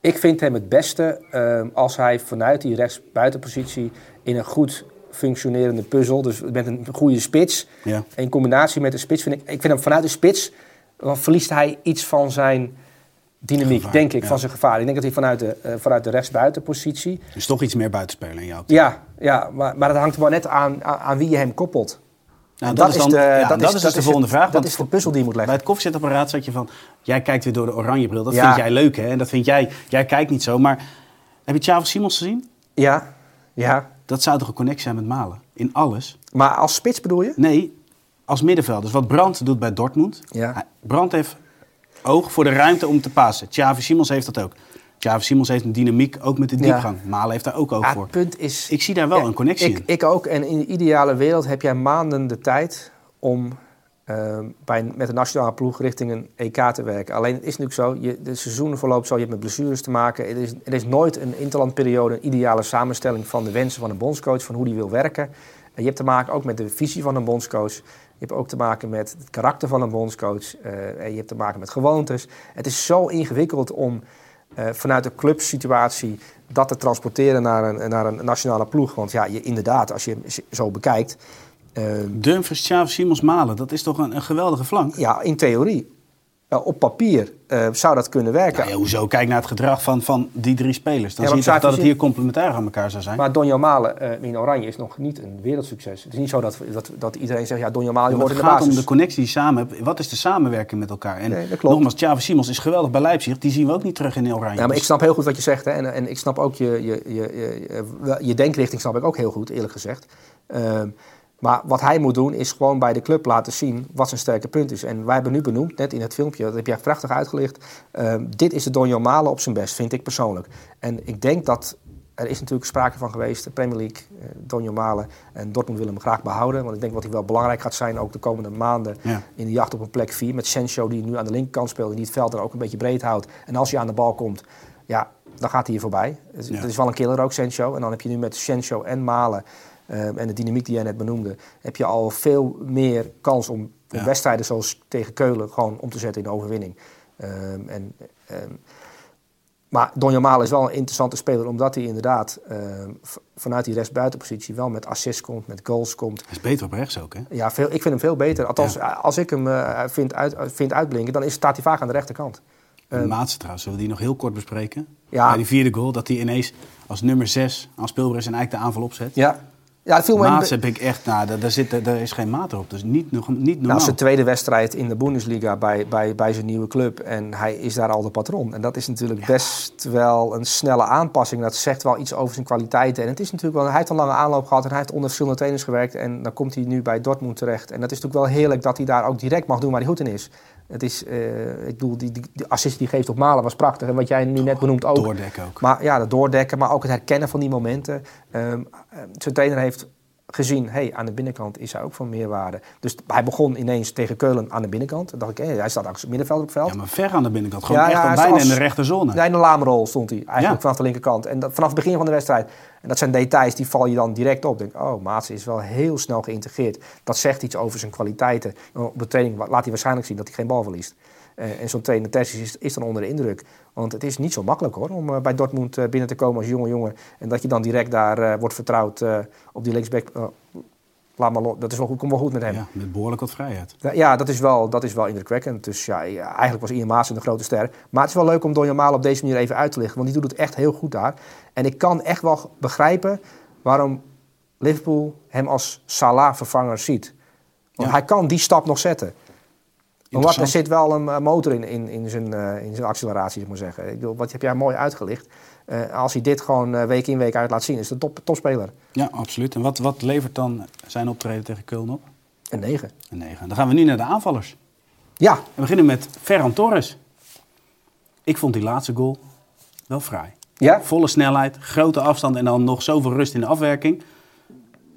Ik vind hem het beste ehm, als hij vanuit die rechtsbuitenpositie in een goed functionerende puzzel, dus met een goede spits, Ja. in combinatie met de spits, vind ik, ik vind hem vanuit de spits, dan verliest hij iets van zijn dynamiek, Gevaar, denk ik, ja. van zijn gevaar. Ik denk dat hij vanuit de, eh, vanuit de rechtsbuitenpositie, Dus toch iets meer buitenspeler in jouw optiek. ja, ja maar, maar dat hangt maar net aan, aan, aan wie je hem koppelt. Nou, dat, is dan, de- ja, dat, is dus de volgende vraag. Dat want is de puzzel die je moet Bij leggen. het koffiezetapparaat zat je van... Jij kijkt weer door de oranje bril. Dat Ja. vind jij leuk, hè? En dat vind jij... Jij kijkt niet zo, maar... Heb je Thiago Simons gezien? Ja, ja. Dat zou toch een connectie zijn met Malen? In alles? Maar als spits bedoel je? Nee, als middenvelder. Dus wat Brandt doet bij Dortmund. Ja. Brandt heeft oog voor de ruimte om te passen. Xavi Simons heeft dat ook. Xavi Simons heeft een dynamiek, ook met de Ja. diepgang. Malen heeft daar ook oog Ja, voor. het punt is... Ik zie daar wel Ja, een connectie ik, in. Ik ook. En in de ideale wereld heb jij maanden de tijd om ehm, bij, met de nationale ploeg richting een EK te werken. Alleen het is natuurlijk zo, je, de seizoenen verloopt zo, je hebt met blessures te maken. Er is, er is nooit een interlandperiode een ideale samenstelling van de wensen van een bondscoach, van hoe die wil werken. En je hebt te maken ook met de visie van een bondscoach. Je hebt ook te maken met het karakter van een bondscoach. eh, en je hebt te maken met gewoontes. Het is zo ingewikkeld om eh, vanuit de clubsituatie dat te transporteren naar een, naar een nationale ploeg. Want ja, je, inderdaad, als je zo bekijkt, eh, Dumfries, Simons, Malen. Dat is toch een, een geweldige flank? ja, in theorie, op papier eh, zou dat kunnen werken. Nou ja, hoezo? Kijk naar het gedrag van, van die drie spelers. Dan Ja, zie je toch dat het hier complementair aan elkaar zou zijn. Maar Donjo Malen eh, in Oranje is nog niet een wereldsucces. Het is niet zo dat, dat, dat iedereen zegt, ja, Donjo Malen Ja, hoort maar in het de gaat om basis. de connectie die je samen hebt. Wat is de samenwerking met elkaar? En Nee, nogmaals, Xavi Simons is geweldig bij Leipzig. Die zien we ook niet terug in Oranje. Ja, maar ik snap heel goed wat je zegt. Hè. En, en ik snap ook je, je, je, je, je, je denkrichting snap ik ook heel goed, eerlijk gezegd. Ehm, maar wat hij moet doen, is gewoon bij de club laten zien wat zijn sterke punt is. En wij hebben nu benoemd, net in het filmpje, dat heb jij prachtig uitgelicht. ehm, dit is de Donjo Malen op zijn best, vind ik persoonlijk. En ik denk dat er is natuurlijk sprake van geweest, de Premier League, eh, Donjo Malen en Dortmund willen hem graag behouden. Want ik denk dat hij wel belangrijk gaat zijn, ook de komende maanden Ja. in de jacht op een plek 4. Met Sancho die nu aan de linkerkant speelt en die het veld er ook een beetje breed houdt. En als hij aan de bal komt, ja, dan gaat hij hier voorbij. Het, Ja. het is wel een killer ook, Sancho. En dan heb je nu met Sancho en Malen eh, en de dynamiek die jij net benoemde, heb je al veel meer kans om, om Ja. wedstrijden zoals tegen Keulen gewoon om te zetten in de overwinning. Ehm, en, ehm, maar Donjo Malen is wel een interessante speler, omdat hij inderdaad ehm, vanuit die rechtsbuitenpositie wel met assists komt, met goals komt. Hij is beter op rechts ook, hè? Ja, veel, ik vind hem veel beter. Althans, als ik hem eh, vind, uit, vind uitblinken, dan is, staat hij vaak aan de rechterkant. De Maatse trouwens, zullen we die nog heel kort bespreken? Ja. Bij die vierde goal, dat hij ineens als nummer 6 aan speelbaar is en eigenlijk de aanval opzet. Ja, ja viel me heb ik echt, nou, daar, daar, zit, daar is geen maat op. Dus niet, nog- niet normaal. Nou, zijn tweede wedstrijd in de Bundesliga bij, bij, bij zijn nieuwe club. En hij is daar al de patron. En dat is natuurlijk best wel een snelle aanpassing. Dat zegt wel iets over zijn kwaliteiten. En het is natuurlijk wel, hij heeft een lange aanloop gehad en hij heeft onder verschillende trainers gewerkt. En dan komt hij nu bij Dortmund terecht. En dat is natuurlijk wel heerlijk dat hij daar ook direct mag doen waar hij goed in is. Het is, eh, ik bedoel, die, die, die assist die geeft op Malen was prachtig. En wat jij nu net benoemt ook. Doordekken ook. Maar ja, het doordekken, maar ook het herkennen van die momenten. Ehm, eh, zijn trainer heeft gezien, hey, aan de binnenkant is hij ook van meerwaarde. Dus hij begon ineens tegen Keulen aan de binnenkant. Dan dacht ik, hey, hij staat als middenvelder op het veld. Ja, maar ver aan de binnenkant. Gewoon Ja, echt ja, bijna in de rechterzone. Nee, in de laamrol stond hij eigenlijk Ja. vanaf de linkerkant. En dat, vanaf het begin van de wedstrijd. En dat zijn details, die val je dan direct op. Denk, oh, Maatsen is wel heel snel geïntegreerd. Dat zegt iets over zijn kwaliteiten. Op de training laat hij waarschijnlijk zien dat hij geen bal verliest. Eh, en zo'n trainer Terzic is, is dan onder de indruk. Want het is niet zo makkelijk hoor, om eh, bij Dortmund eh, binnen te komen als jonge jongen. En dat je dan direct daar wordt vertrouwd op die linksback. laat maar. Dat is wel goed, komt wel goed met hem. Ja, met behoorlijk wat vrijheid. Ja, dat is wel, dat is wel indrukwekkend. Dus ja, eigenlijk was Ian Maas een grote ster. Maar het is wel leuk om Donjo Malen op deze manier even uit te lichten. Want die doet het echt heel goed daar. En ik kan echt wel begrijpen waarom Liverpool hem als Salah-vervanger ziet. Want Ja. hij kan die stap nog zetten. Omdat er Interessant. zit wel een eh, motor in, in, in, zijn, eh, in zijn acceleratie, zeg maar zeggen. Ik bedoel, wat heb jij mooi uitgelicht. Eh, als hij dit gewoon week in, week uit laat zien, is de top, topspeler. Ja, absoluut. En wat, wat levert dan zijn optreden tegen Köln op? Een 9. Een 9. Dan gaan we nu naar de aanvallers. Ja, We beginnen met Ferran Torres. Ik vond die laatste goal wel fraai. ja? Volle snelheid, grote afstand en dan nog zoveel rust in de afwerking.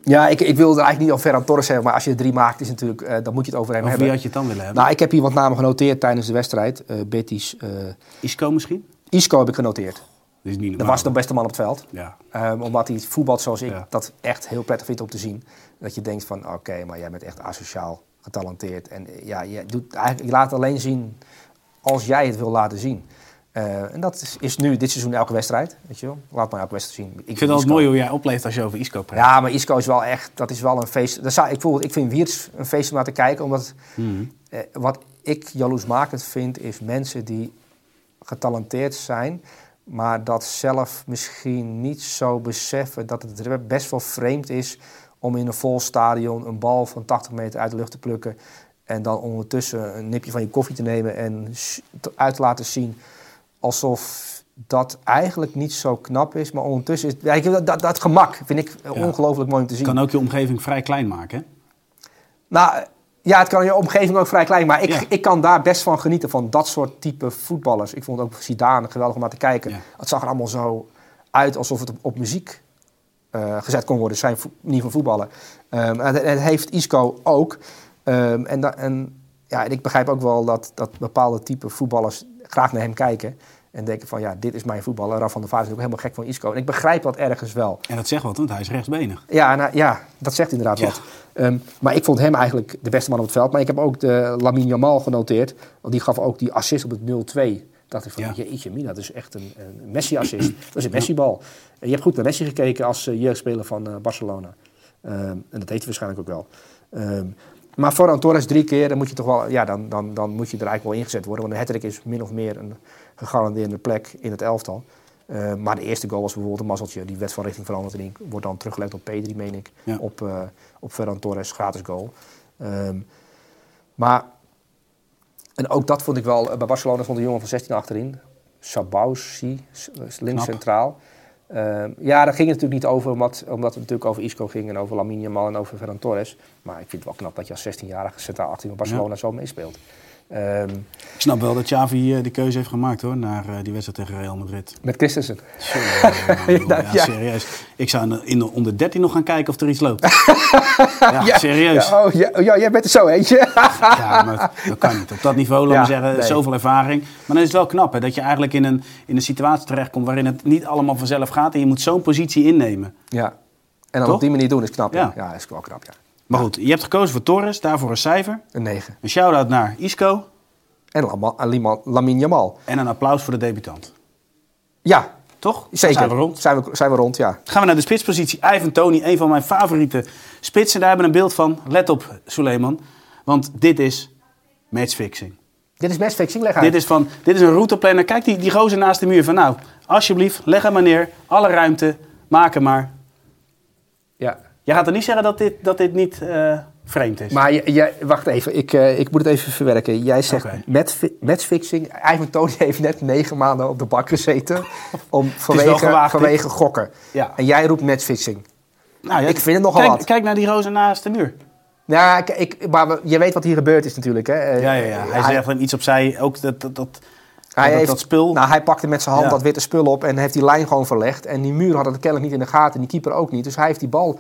Ja, ik, ik wilde eigenlijk niet al Ferran Torres hebben, maar als je er drie maakt, is natuurlijk, eh, dan moet je het over hem Over hebben. wie had je het dan willen hebben? Nou, ik heb hier wat namen genoteerd tijdens de wedstrijd. Eh Betis, eh Isco misschien? Isco heb ik genoteerd. Dat is niet Dat normaal. was de beste man op het veld. Ja. Ehm, omdat hij voetbalt zoals ik Ja. dat echt heel prettig vind om te zien. Dat je denkt van, oké, maar jij bent echt asociaal getalenteerd. En ja, je, doet eigenlijk, je laat alleen zien als jij het wil laten zien. Eh, en dat is, is nu dit seizoen elke wedstrijd. Weet je wel? Laat maar elke wedstrijd zien. Ik vind het altijd mooi hoe jij opleeft als je over Isco praat. Ja, maar Isco is wel echt, dat is wel een feest. Dat zou, ik, bijvoorbeeld, ik vind Wiertz een feest om naar te kijken, omdat Mhm. eh, wat ik jaloersmakend vind, is mensen die getalenteerd zijn, maar dat zelf misschien niet zo beseffen dat het best wel vreemd is om in een vol stadion een bal van 80 meter uit de lucht te plukken en dan ondertussen een nipje van je koffie te nemen en uit te laten zien alsof dat eigenlijk niet zo knap is, maar ondertussen is ja, dat, dat, dat gemak vind ik Ja. ongelooflijk mooi om te zien. kan ook je omgeving vrij klein maken. Hè? Nou, ja, het kan je omgeving ook vrij klein, maar ik, Ja. ik kan daar best van genieten, van dat soort type voetballers. Ik vond ook Zidane geweldig om naar te kijken. Het zag er allemaal zo uit alsof het op, op muziek eh, gezet kon worden, zijn manier van voetballen. En, en het heeft Isco ook. Ehm, en, en, ja, en ik begrijp ook wel dat, dat bepaalde type voetballers graag naar hem kijken. En denken van, ja, dit is mijn voetballer. Raf van der Vaart is ook helemaal gek van Isco. En ik begrijp dat ergens wel. En dat zegt wat, want hij is rechtsbenig. Ja, nou, ja, dat zegt inderdaad Ja. wat. Ehm, maar ik vond hem eigenlijk de beste man op het veld. Maar ik heb ook de Lamine Yamal genoteerd. Want die gaf ook die assist op het 0-2. dacht ik van, Ja. jeetje mina, dat is echt een, een Messi-assist. dat is een Messi-bal. En je hebt goed naar Messi gekeken als eh, jeugdspeler van eh, Barcelona. Ehm, en dat deed hij waarschijnlijk ook wel. Ehm, maar Ferran Torres drie keer, dan moet je toch wel, ja, dan, dan, dan moet je er eigenlijk wel ingezet worden. Want de hat is min of meer een gegarandeerde plek in het elftal. Eh, maar de eerste goal was bijvoorbeeld een mazzeltje. Die werd van richting veranderd en die wordt dan teruggelegd op P3, meen ik. Ja. Op, eh op Ferran Torres, gratis goal. Ehm, maar, en ook dat vond ik wel, bij Barcelona stond een jongen van 16 achterin. Sabausi, links centraal. Ehm, ja, daar ging het natuurlijk niet over, omdat, omdat het natuurlijk over Isco ging en over Lamine Yamal en over Ferran Torres. Maar ik vind het wel knap dat je als 16-jarige centraal achterin bij Barcelona zo meespeelt. Ehm, Ik snap wel dat Xavi die keuze heeft gemaakt hoor, naar eh, die wedstrijd tegen Real Madrid. met Christensen. <laughs> Ja, Ja. serieus. Ik zou in de- in de onder 13 nog gaan kijken of er iets loopt. <laughs> ja, serieus. Ja, oh, ja, oh, ja, jij bent er zo eentje. Ja, maar dat kan niet. Op dat niveau, laten we zeggen, nee. zoveel ervaring. Maar dan is het wel knap hè, dat je eigenlijk in een, in een situatie terechtkomt waarin het niet allemaal vanzelf gaat. En je moet zo'n positie innemen. ja. En dan Toch? op die manier doen is knap. Ja, Ja. ja is wel knap, ja. Maar goed, je hebt gekozen voor Torres, daarvoor een cijfer. Een 9. Een shout-out naar Isco En Lamine Yamal. en een applaus voor de debutant. Ja, Toch? zeker. Zijn we rond. Zijn we, zijn we rond, ja. Gaan we naar de spitspositie. Ivan Tony, een van mijn favoriete spitsen. Daar hebben we een beeld van. Let op, Suleiman. Want dit is matchfixing. Dit is matchfixing, leg uit. Dit is, van, dit is een routeplanner. Kijk die, die gozer naast de muur van nou, alsjeblieft, leg hem maar neer. Alle ruimte, maak hem maar. Ja. Jij gaat er niet zeggen dat dit, dat dit niet eh, vreemd is. Maar je- jij- wacht even, ik, eh, ik moet het even verwerken. Jij zegt Oké. matchfi- matchfixing. Ivan Tony <laughs> heeft net negen maanden op de bak gezeten om, <laughs> vanwege, gewaagd, vanwege gokken. Ja. En jij roept matchfixing. Nou, ja, ik vind het nogal kijk, wat. Kijk naar die gozer naast de muur. Ja, ik, ik, maar je weet wat hier gebeurd is natuurlijk. Hè? Eh, Ja, ja, ja. Hij zegt hem iets opzij. Ook dat, dat, dat, Hij dat, heeft, dat spul. Nou, hij pakte met zijn hand Ja. dat witte spul op en heeft die lijn gewoon verlegd. En die muur had het kennelijk niet in de gaten en die keeper ook niet. Dus hij heeft die bal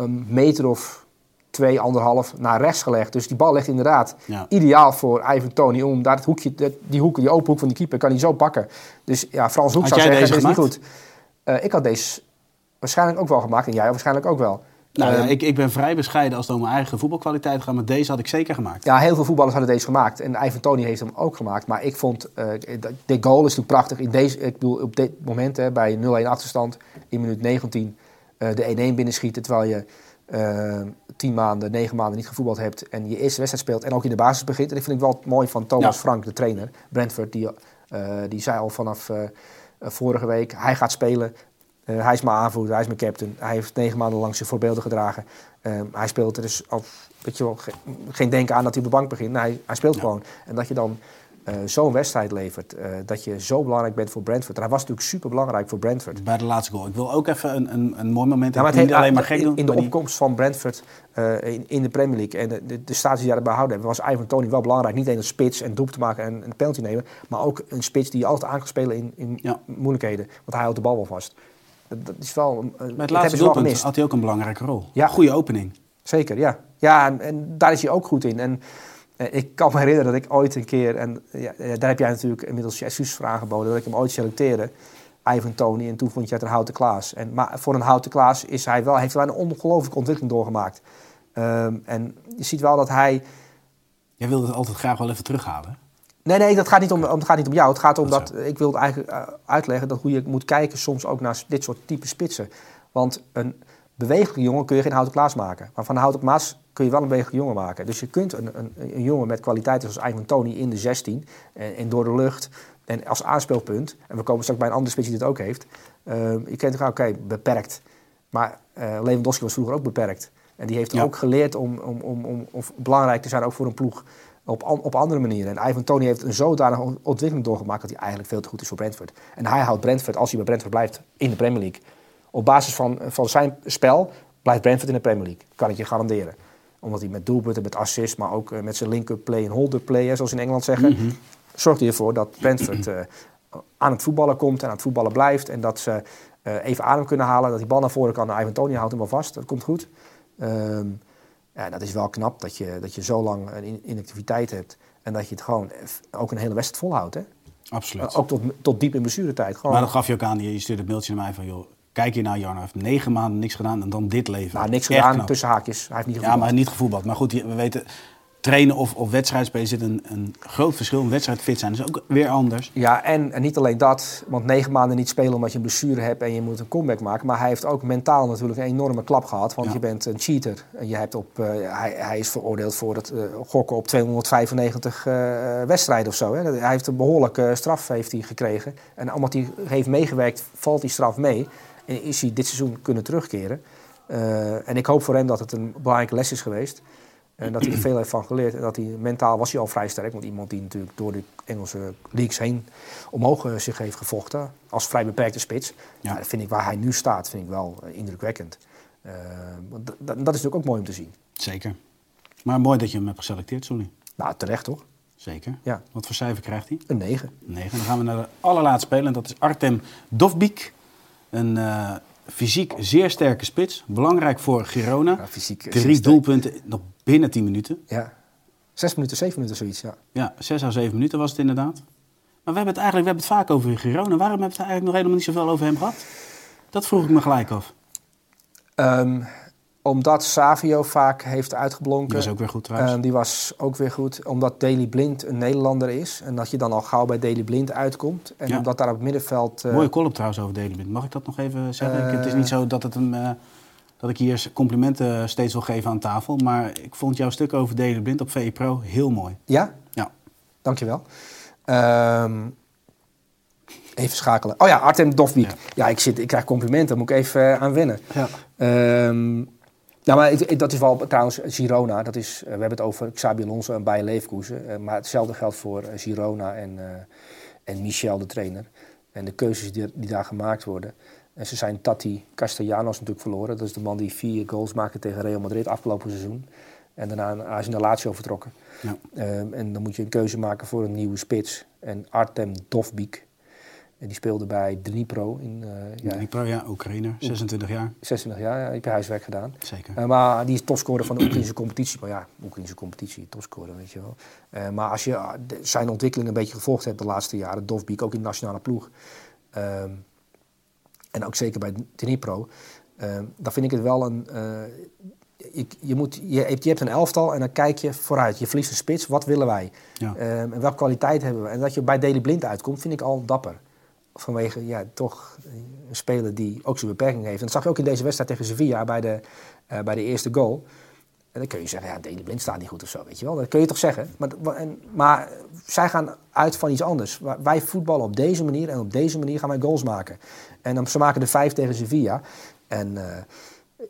een meter of twee, anderhalf naar rechts gelegd. Dus die bal ligt inderdaad Ja. ideaal voor Ivan Tony. Om daar het hoekje, dat- die, hoek, die open hoek van die keeper kan hij zo pakken. Dus ja, Frans Hoek Had zou zeggen, dit is niet goed. Eh, ik had deze waarschijnlijk ook wel gemaakt en jij waarschijnlijk ook wel. nou, ja, Ehm, ik, ik ben vrij bescheiden als het om mijn eigen voetbalkwaliteit gaat. Maar deze had ik zeker gemaakt. Ja, heel veel voetballers hadden deze gemaakt. En Ivan Tony heeft hem ook gemaakt. Maar ik vond, eh de goal is natuurlijk prachtig. In deze, ik bedoel, op dit moment, hè, bij 0-1 achterstand, in minuut 19, eh, de 1-1 binnenschieten. Terwijl je eh 10 maanden, 9 maanden niet gevoetbald hebt. En je eerste wedstrijd speelt en ook in de basis begint. En dat vind ik wel mooi van Thomas Ja. Frank, de trainer. Brentford, die, eh, die zei al vanaf eh, eh, vorige week, hij gaat spelen. Eh, hij is mijn aanvoerder, hij is mijn captain. Hij heeft negen maanden lang zijn voorbeelden gedragen. Ehm, hij speelt er dus al, weet je wel, ge- geen denken aan dat hij op de bank begint. Nee, hij, hij speelt Ja. gewoon. En dat je dan eh, zo'n wedstrijd levert, eh, dat je zo belangrijk bent voor Brentford. En hij was natuurlijk super belangrijk voor Brentford. Bij de laatste goal. Ik wil ook even een, een, een mooi moment. Ja, maar het alleen maar gek in, doen. in de die- opkomst van Brentford eh, in, in de Premier League en de, de, de status die daarbij houden hebben, was Ivan Tony wel belangrijk. Niet alleen een spits en doep te maken en een penalty nemen, maar ook een spits die altijd aan kan spelen in, in Ja. moeilijkheden. Want hij houdt de bal wel vast. Dat, dat is wel, dat het laatste doelpunt had hij ook een belangrijke rol. Ja. Goede opening. Zeker, ja. Ja, en, en daar is hij ook goed in. En ik kan me herinneren dat ik ooit een keer, en ja, eh, daar heb jij natuurlijk inmiddels je excuses voor aangeboden, dat ik hem ooit selecteerde, Ivan Tony, en toen vond je het een houten Klaas. En, maar voor een houten Klaas is hij wel, heeft hij wel een ongelooflijke ontwikkeling doorgemaakt. Ehm, en je ziet wel dat hij Jij wilde het altijd graag wel even terughalen. Nee, nee, dat gaat niet om, het gaat niet om jou. Het gaat om Dat dat, ik wil eigenlijk eh, uitleggen dat hoe je moet kijken soms ook naar dit soort type spitsen. Want een bewegelijke jongen kun je geen houten Klaas maken. Maar van een houten Maas kun je wel een bewegelijke jongen maken. Dus je kunt een, een, een jongen met kwaliteiten zoals Ivan Tony in de 16 en, en door de lucht en als aanspeelpunt. En we komen straks bij een andere spits die dit ook heeft. Eh, je kunt zeggen, oké, beperkt. Maar eh Lewandowski was vroeger ook beperkt. En die heeft Ja. ook geleerd om, om, om, om, belangrijk te zijn, ook voor een ploeg, op, op andere manieren. En Ivan Tony heeft een zodanige on- ontwikkeling doorgemaakt dat hij eigenlijk veel te goed is voor Brentford. En hij houdt Brentford, als hij bij Brentford blijft, in de Premier League. Op basis van, van zijn spel blijft Brentford in de Premier League. Kan ik je garanderen. Omdat hij met doelpunten, met assists, maar ook eh, met zijn link-up play en hold-up play, hè, zoals ze in Engeland zeggen, zorgt hij ervoor dat Brentford eh, aan het voetballen komt en aan het voetballen blijft. En dat ze eh, even adem kunnen halen, dat die bal naar voren kan. Ivan Tony houdt hem wel vast, dat komt goed. Ehm, ja, dat is wel knap dat je, dat je zo lang een in- inactiviteit hebt. En dat je het gewoon ook een hele wedstrijd volhoudt. Hè? Absoluut. Ook tot, tot diep in blessuretijd. Gewoon, Maar dat gaf je ook aan, je je stuurde een mailtje naar mij van... joh, kijk je naar Jarno, hij heeft negen maanden niks gedaan en dan dit leven. nou, niks Echt gedaan, knap. tussen haakjes. Hij heeft niet Ja, gevoetbald. maar niet gevoetbald. Maar goed, we weten, trainen of, of wedstrijd spelen zit een, een groot verschil. Een wedstrijd fit zijn is ook weer anders. Ja, en, en niet alleen dat, want negen maanden niet spelen omdat je een blessure hebt en je moet een comeback maken. Maar hij heeft ook mentaal natuurlijk een enorme klap gehad, want Ja. je bent een cheater. En je hebt op, eh, hij, hij is veroordeeld voor het eh, gokken op 295 eh, wedstrijden of zo. Hè. Hij heeft een behoorlijke straf heeft hij gekregen. En omdat hij heeft meegewerkt, valt die straf mee. En is hij dit seizoen kunnen terugkeren. Eh, en ik hoop voor hem dat het een belangrijke les is geweest. En dat hij er veel heeft van geleerd. En dat hij mentaal was hij al vrij sterk. Want iemand die natuurlijk door de Engelse leagues heen omhoog eh, zich heeft gevochten. Als vrij beperkte spits. Ja. Dat vind ik waar hij nu staat, vind ik wel eh, indrukwekkend. Eh, want dat is natuurlijk ook mooi om te zien. Zeker. Maar mooi dat je hem hebt geselecteerd, Sonny. Nou, terecht toch? Zeker. Ja. Wat voor cijfer krijgt hij? Een 9. 9. Dan gaan we naar de allerlaatste speler. En dat is Artem Dovbik. Een eh, fysiek zeer sterke spits. Belangrijk voor Girona. Ja, fysiek, Drie doelpunten nog binnen 10 minuten. Ja. Zes minuten, zeven minuten zoiets, ja. Ja, 6 à 7 minuten was het inderdaad. Maar we hebben het eigenlijk we hebben het vaak over Girona. Waarom hebben we het eigenlijk nog helemaal niet zoveel over hem gehad? Dat vroeg ik me gelijk af. Ehm, omdat Savio vaak heeft uitgeblonken. Die was ook weer goed trouwens. Ehm, die was ook weer goed. Omdat Daley Blind een Nederlander is. En dat je dan al gauw bij Daley Blind uitkomt. En Ja. omdat daar op het middenveld... eh, Mooie column trouwens over Delenbind. Mag ik dat nog even zeggen? Eh. het is niet zo dat, het een, eh, dat ik hier complimenten steeds wil geven aan tafel. Maar ik vond jouw stuk over Delenbind op VE Pro heel mooi. Ja? Ja. Dankjewel. Ehm even schakelen. Oh ja, Artem Dovbik. Ja. Ja, ik, zit, ik krijg complimenten. Daar moet ik even eh, aan wennen. Ja. Ehm, nou, maar dat is wel trouwens Girona. Dat is, eh, we hebben het over Xabi Alonso en Bayer Leverkusen. Eh, maar hetzelfde geldt voor eh, Girona en, en Michel, de trainer. En de keuzes die, die daar gemaakt worden. En ze zijn Tati Castellanos natuurlijk verloren. Dat is de man die vier goals maakte tegen Real Madrid afgelopen seizoen. En daarna naar- hij naar Lazio vertrokken. Ja. Ehm, en dan moet je een keuze maken voor een nieuwe spits. En Artem Dovbik. En die speelde bij Dnipro in eh, ja, Die pro, ja, Oekraïner, 26 jaar. 26 jaar. Ja, ik heb huiswerk gedaan. Zeker. Eh, maar die is topscorer van de Oekraïnse competitie. Maar ja, Oekraïnse competitie, topscorer, weet je wel. Eh, maar als je ah, zijn ontwikkeling een beetje gevolgd hebt de laatste jaren, Dovbik ook in de nationale ploeg. ehm, en ook zeker bij Dnipro. ehm, dan vind ik het wel een. eh, je, je, moet, je, hebt, je hebt een elftal en dan kijk je vooruit. Je verliest een spits, wat willen wij? Ja. Ehm, en welke kwaliteit hebben we? En dat je bij Deli Blind uitkomt, vind ik al dapper. Vanwege ja, toch een speler die ook zijn beperking heeft. En dat zag je ook in deze wedstrijd tegen Sevilla bij de, eh, bij de eerste goal. En dan kun je zeggen, ja, Deli Blind staat niet goed of zo, weet je wel. Dat kun je toch zeggen. Maar, en, maar zij gaan uit van iets anders. Wij voetballen op deze manier en op deze manier gaan wij goals maken. En dan, ze maken er vijf tegen Sevilla. En eh,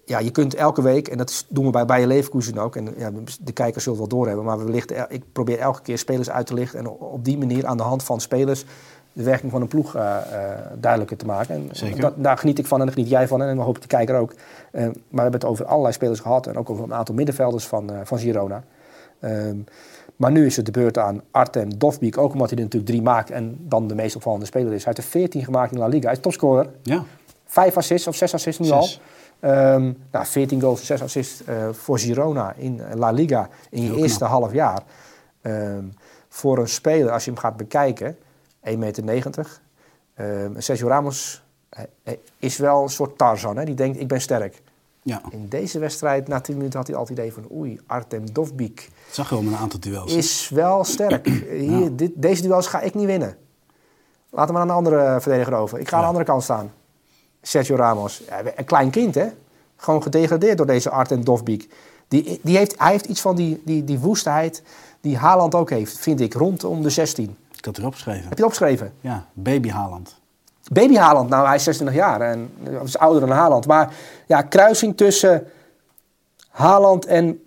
ja, je kunt elke week, en dat doen we bij Bayer Leverkusen ook, en ja, de kijkers zullen het wel doorhebben, maar we lichten, el- ik probeer elke keer spelers uit te lichten en op die manier aan de hand van spelers de werking van een ploeg eh, eh, duidelijker te maken. En Zeker. dat- daar geniet ik van en daar geniet jij van en hoop ik de kijker ook. Eh, maar we hebben het over allerlei spelers gehad en ook over een aantal middenvelders van, van Girona. Ehm, maar nu is het de beurt aan Artem Dovbik, ook omdat hij er natuurlijk drie maakt en dan de meest opvallende speler is. Hij heeft er 14 gemaakt in La Liga. Hij is topscorer. Ja, Vijf assists of zes assists nu Zes. al. Ehm, nou, 14 goals, 6 assists voor Girona in La Liga in je Heel eerste knap. half jaar. Ehm, voor een speler, als je hem gaat bekijken, 1,90 meter. Ehm, Sergio Ramos eh, eh, is wel een soort Tarzan. Hè? Die denkt, ik ben sterk. Ja, In deze wedstrijd, na 10 minuten, had hij altijd het idee van... oei, Artem Dovbik dat zag je wel met een aantal duels. is wel sterk. <clears throat> Hier, dit, deze duels ga ik niet winnen. Laat hem aan een andere verdediger over. Ik ga aan de andere kant staan. Sergio Ramos. Een klein kind, hè? Gewoon gedegradeerd door deze Artem Dovbik. Die, die heeft, hij heeft iets van die, die, die woestheid die Haaland ook heeft, vind ik, rondom de 16. Ik had erop geschreven. Heb je het opgeschreven? Ja, baby Haaland. Baby Haaland, nou hij is 26 jaar en is ouder dan Haaland. Maar ja, kruising tussen Haaland en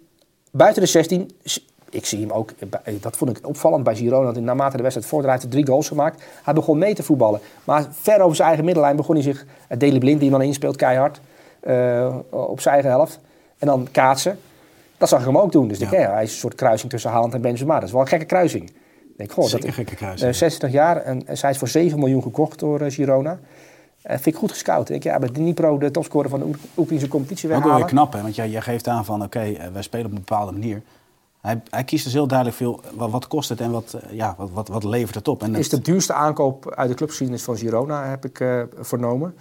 buiten de 16. Ik zie hem ook, dat vond ik opvallend bij Girona. Dat hij naarmate de wedstrijd vorderde, hij heeft drie goals gemaakt. Hij begon mee te voetballen. Maar ver over zijn eigen middenlijn begon hij zich... eh, Deli Blind, die hem dan inspeelt, keihard. eh, op zijn eigen helft. En dan kaatsen. Dat zag ik hem ook doen. Dus ik Ja. denk, ja, hij is een soort kruising tussen Haaland en Benzema. Dat is wel een gekke kruising. Ik Zeker dat, gekke kruising. eh, 60 jaar en, zij is voor 7 miljoen gekocht door eh, Girona. Eh, vind ik goed gescout. Ik ja, bij Dnipro, de topscorer van de Oek- Oekraïnse competitie Ook wel weer weghalen. knap, hè? Want jij, jij geeft aan van, oké, eh, wij spelen op een bepaalde manier. Hij, hij kiest dus heel duidelijk veel, wat, wat kost het en wat, eh, ja, wat, wat, wat levert het op. En is de duurste aankoop uit de clubgeschiedenis van Girona, heb ik eh, vernomen.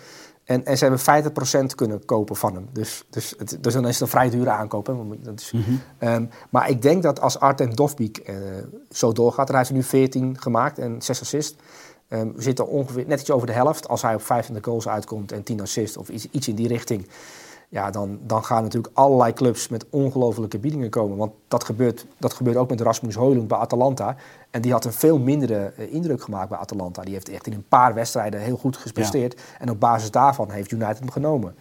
En, en ze hebben 50% kunnen kopen van hem. Dus, dus, het, dus dan is het een vrij dure aankoop. Hè. Dat is, Mhm. Ehm, maar ik denk dat als Artem Dovbik eh, zo doorgaat, en hij heeft er nu 14 gemaakt en 6 assists. Ehm, we zitten ongeveer net iets over de helft. Als hij op 25 goals uitkomt en 10 assists of iets, iets in die richting. Ja, dan, dan gaan natuurlijk allerlei clubs met ongelofelijke biedingen komen. Want dat gebeurt, dat gebeurt ook met Rasmus Højlund bij Atalanta. En die had een veel mindere eh, indruk gemaakt bij Atalanta. Die heeft echt in een paar wedstrijden heel goed gepresteerd. En op basis daarvan heeft United hem genomen.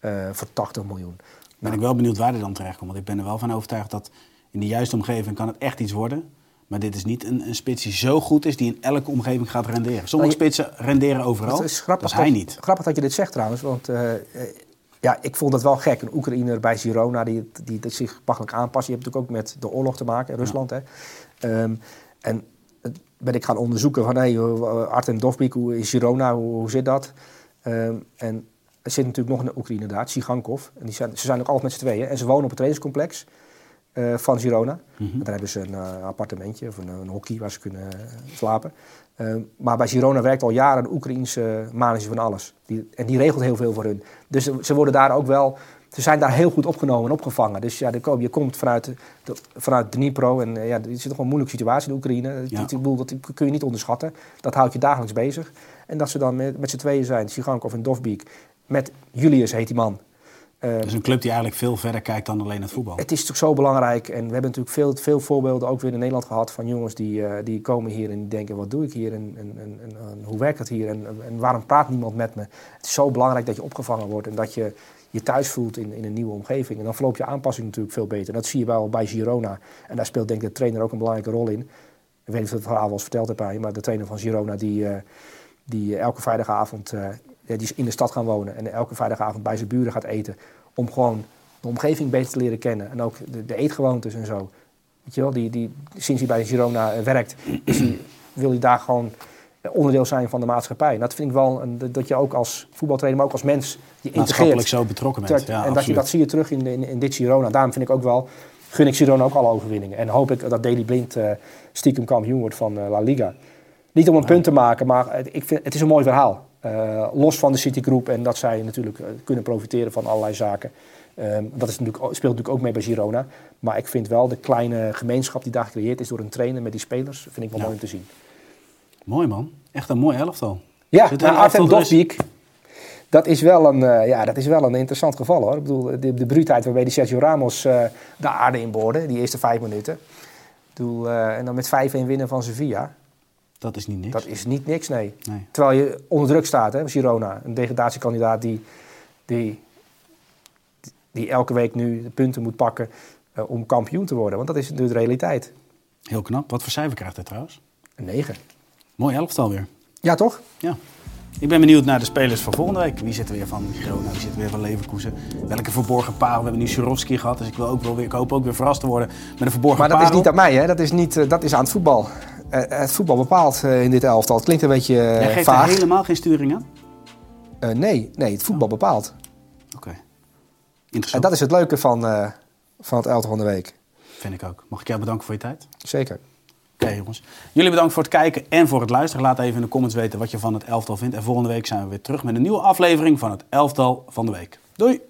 eh, voor 80 miljoen. ben ik wel benieuwd waar hij dan terecht komt. Want ik ben er wel van overtuigd dat in de juiste omgeving kan het echt iets worden. Maar dit is niet een, een spits die zo goed is die in elke omgeving gaat renderen. Sommige Nou, spitsen renderen overal. Het is grappig, dat is hij dat, niet. grappig dat je dit zegt trouwens. Want eh, ja, ik vond het wel gek. Een Oekraïner bij Girona die, die, die zich makkelijk aanpast. Je hebt natuurlijk ook met de oorlog te maken in Rusland. Hè. Ehm, en ben ik gaan onderzoeken van hey, Artem Dovbik, hoe is Girona, hoe, hoe zit dat? Ehm, en er zit natuurlijk nog een Oekraïner daar, Sigankov. En die zijn, ze zijn ook altijd met z'n tweeën. En ze wonen op het trainingscomplex eh, van Girona. Mhm. En daar hebben ze een eh, appartementje of een, een hockey waar ze kunnen eh, slapen. Ehm, maar bij Girona werkt al jaren een Oekraïense manager van alles. Die, en die regelt heel veel voor hun. Dus ze- worden daar ook wel... Ze zijn daar heel goed opgenomen en opgevangen. Dus ja, de- je komt vanuit, de, de- vanuit Dnipro. En eh, ja, het is toch een moeilijke situatie in Oekraïne. Ja. het- ik bedoel, dat kun je niet onderschatten. Dat houdt je dagelijks bezig. En dat ze dan met, met z'n tweeën zijn, Sigankov en Dovbik. Met Julius heet die man. Eh, Dus een club die eigenlijk veel verder kijkt dan alleen het voetbal. het is toch zo belangrijk. En we hebben natuurlijk veel, veel voorbeelden ook weer in Nederland gehad van jongens die, eh, die komen hier en die denken: wat doe ik hier en, en, en, hoe werkt het hier en, en waarom praat niemand met me? Het is zo belangrijk dat je opgevangen wordt en dat je je thuis voelt in, in een nieuwe omgeving. En dan verloopt je aanpassing natuurlijk veel beter. Dat zie je wel bij Girona. En daar speelt denk ik de trainer ook een belangrijke rol in. Ik weet niet of ik het verhaal wel eens verteld heb aan je, maar de trainer van Girona die, eh, die elke vrijdagavond eh, die is in de stad gaan wonen en elke vrijdagavond bij zijn buren gaat eten. Om gewoon de omgeving beter te leren kennen. En ook de, de eetgewoontes en zo. Weet je wel, die, die, sinds hij bij Girona eh, werkt, is hij, <clears throat> wil hij daar gewoon eh, onderdeel zijn van de maatschappij. En dat vind ik wel, een, dat je ook als voetbaltrainer, maar ook als mens, je Maatschappelijk integreert. zo betrokken bent. Ja, en dat, je, dat zie je terug in, in, in dit Girona. Daarom vind ik ook wel, gun ik Girona ook alle overwinningen. En hoop ik dat Daley Blind eh, stiekem kampioen wordt van eh, La Liga. Niet om een punt te maken, maar het, ik vind, het is een mooi verhaal. Eh, los van de Citigroep en dat zij natuurlijk eh, kunnen profiteren van allerlei zaken. Ehm, dat is natuurlijk, speelt natuurlijk ook mee bij Girona. Maar ik vind wel de kleine gemeenschap die daar gecreëerd is door een trainer met die spelers, vind ik wel Ja. mooi om te zien. Mooi man. Echt een mooi elftal. Ja, Artem dus? Dovbik, dat is, wel een, eh, ja, dat is wel een interessant geval hoor. Ik bedoel, de, de bruutheid waarmee die Sergio Ramos de aarde inboorde, die eerste vijf minuten. Ik bedoel, en dan met 5-1 winnen van Sevilla, Dat is niet niks. dat is niet niks, nee. Nee. Terwijl je onder druk staat, hè, Girona, een degradatiekandidaat die, die, die elke week nu de punten moet pakken eh, om kampioen te worden. Want dat is de realiteit. Heel knap. Wat voor cijfer krijgt hij trouwens? Een 9. Mooi elftal weer. Ja, toch? Ja. Ik ben benieuwd naar de spelers van volgende week. Wie zit er weer van Girona? Wie zit er weer van Leverkusen? Welke verborgen parel? We hebben nu Sjurovski gehad, dus ik, wil ook wel weer, ik hoop ook weer verrast te worden met een verborgen Maar dat parel. is niet aan mij, hè? Dat, is niet, eh, dat is aan het voetbal. Eh, het voetbal bepaalt eh, in dit elftal. Het klinkt een beetje eh, Jij geeft vaag. er helemaal geen sturing aan? Eh, nee, nee, het voetbal bepaalt. Oké. En Interessant. dat is het leuke van, eh, van het elftal van de week. Vind ik ook. Mag ik jou bedanken voor je tijd? Zeker. Oké jongens. Jullie bedankt voor het kijken en voor het luisteren. Laat even in de comments weten wat je van het elftal vindt. En volgende week zijn we weer terug met een nieuwe aflevering van het elftal van de week. Doei.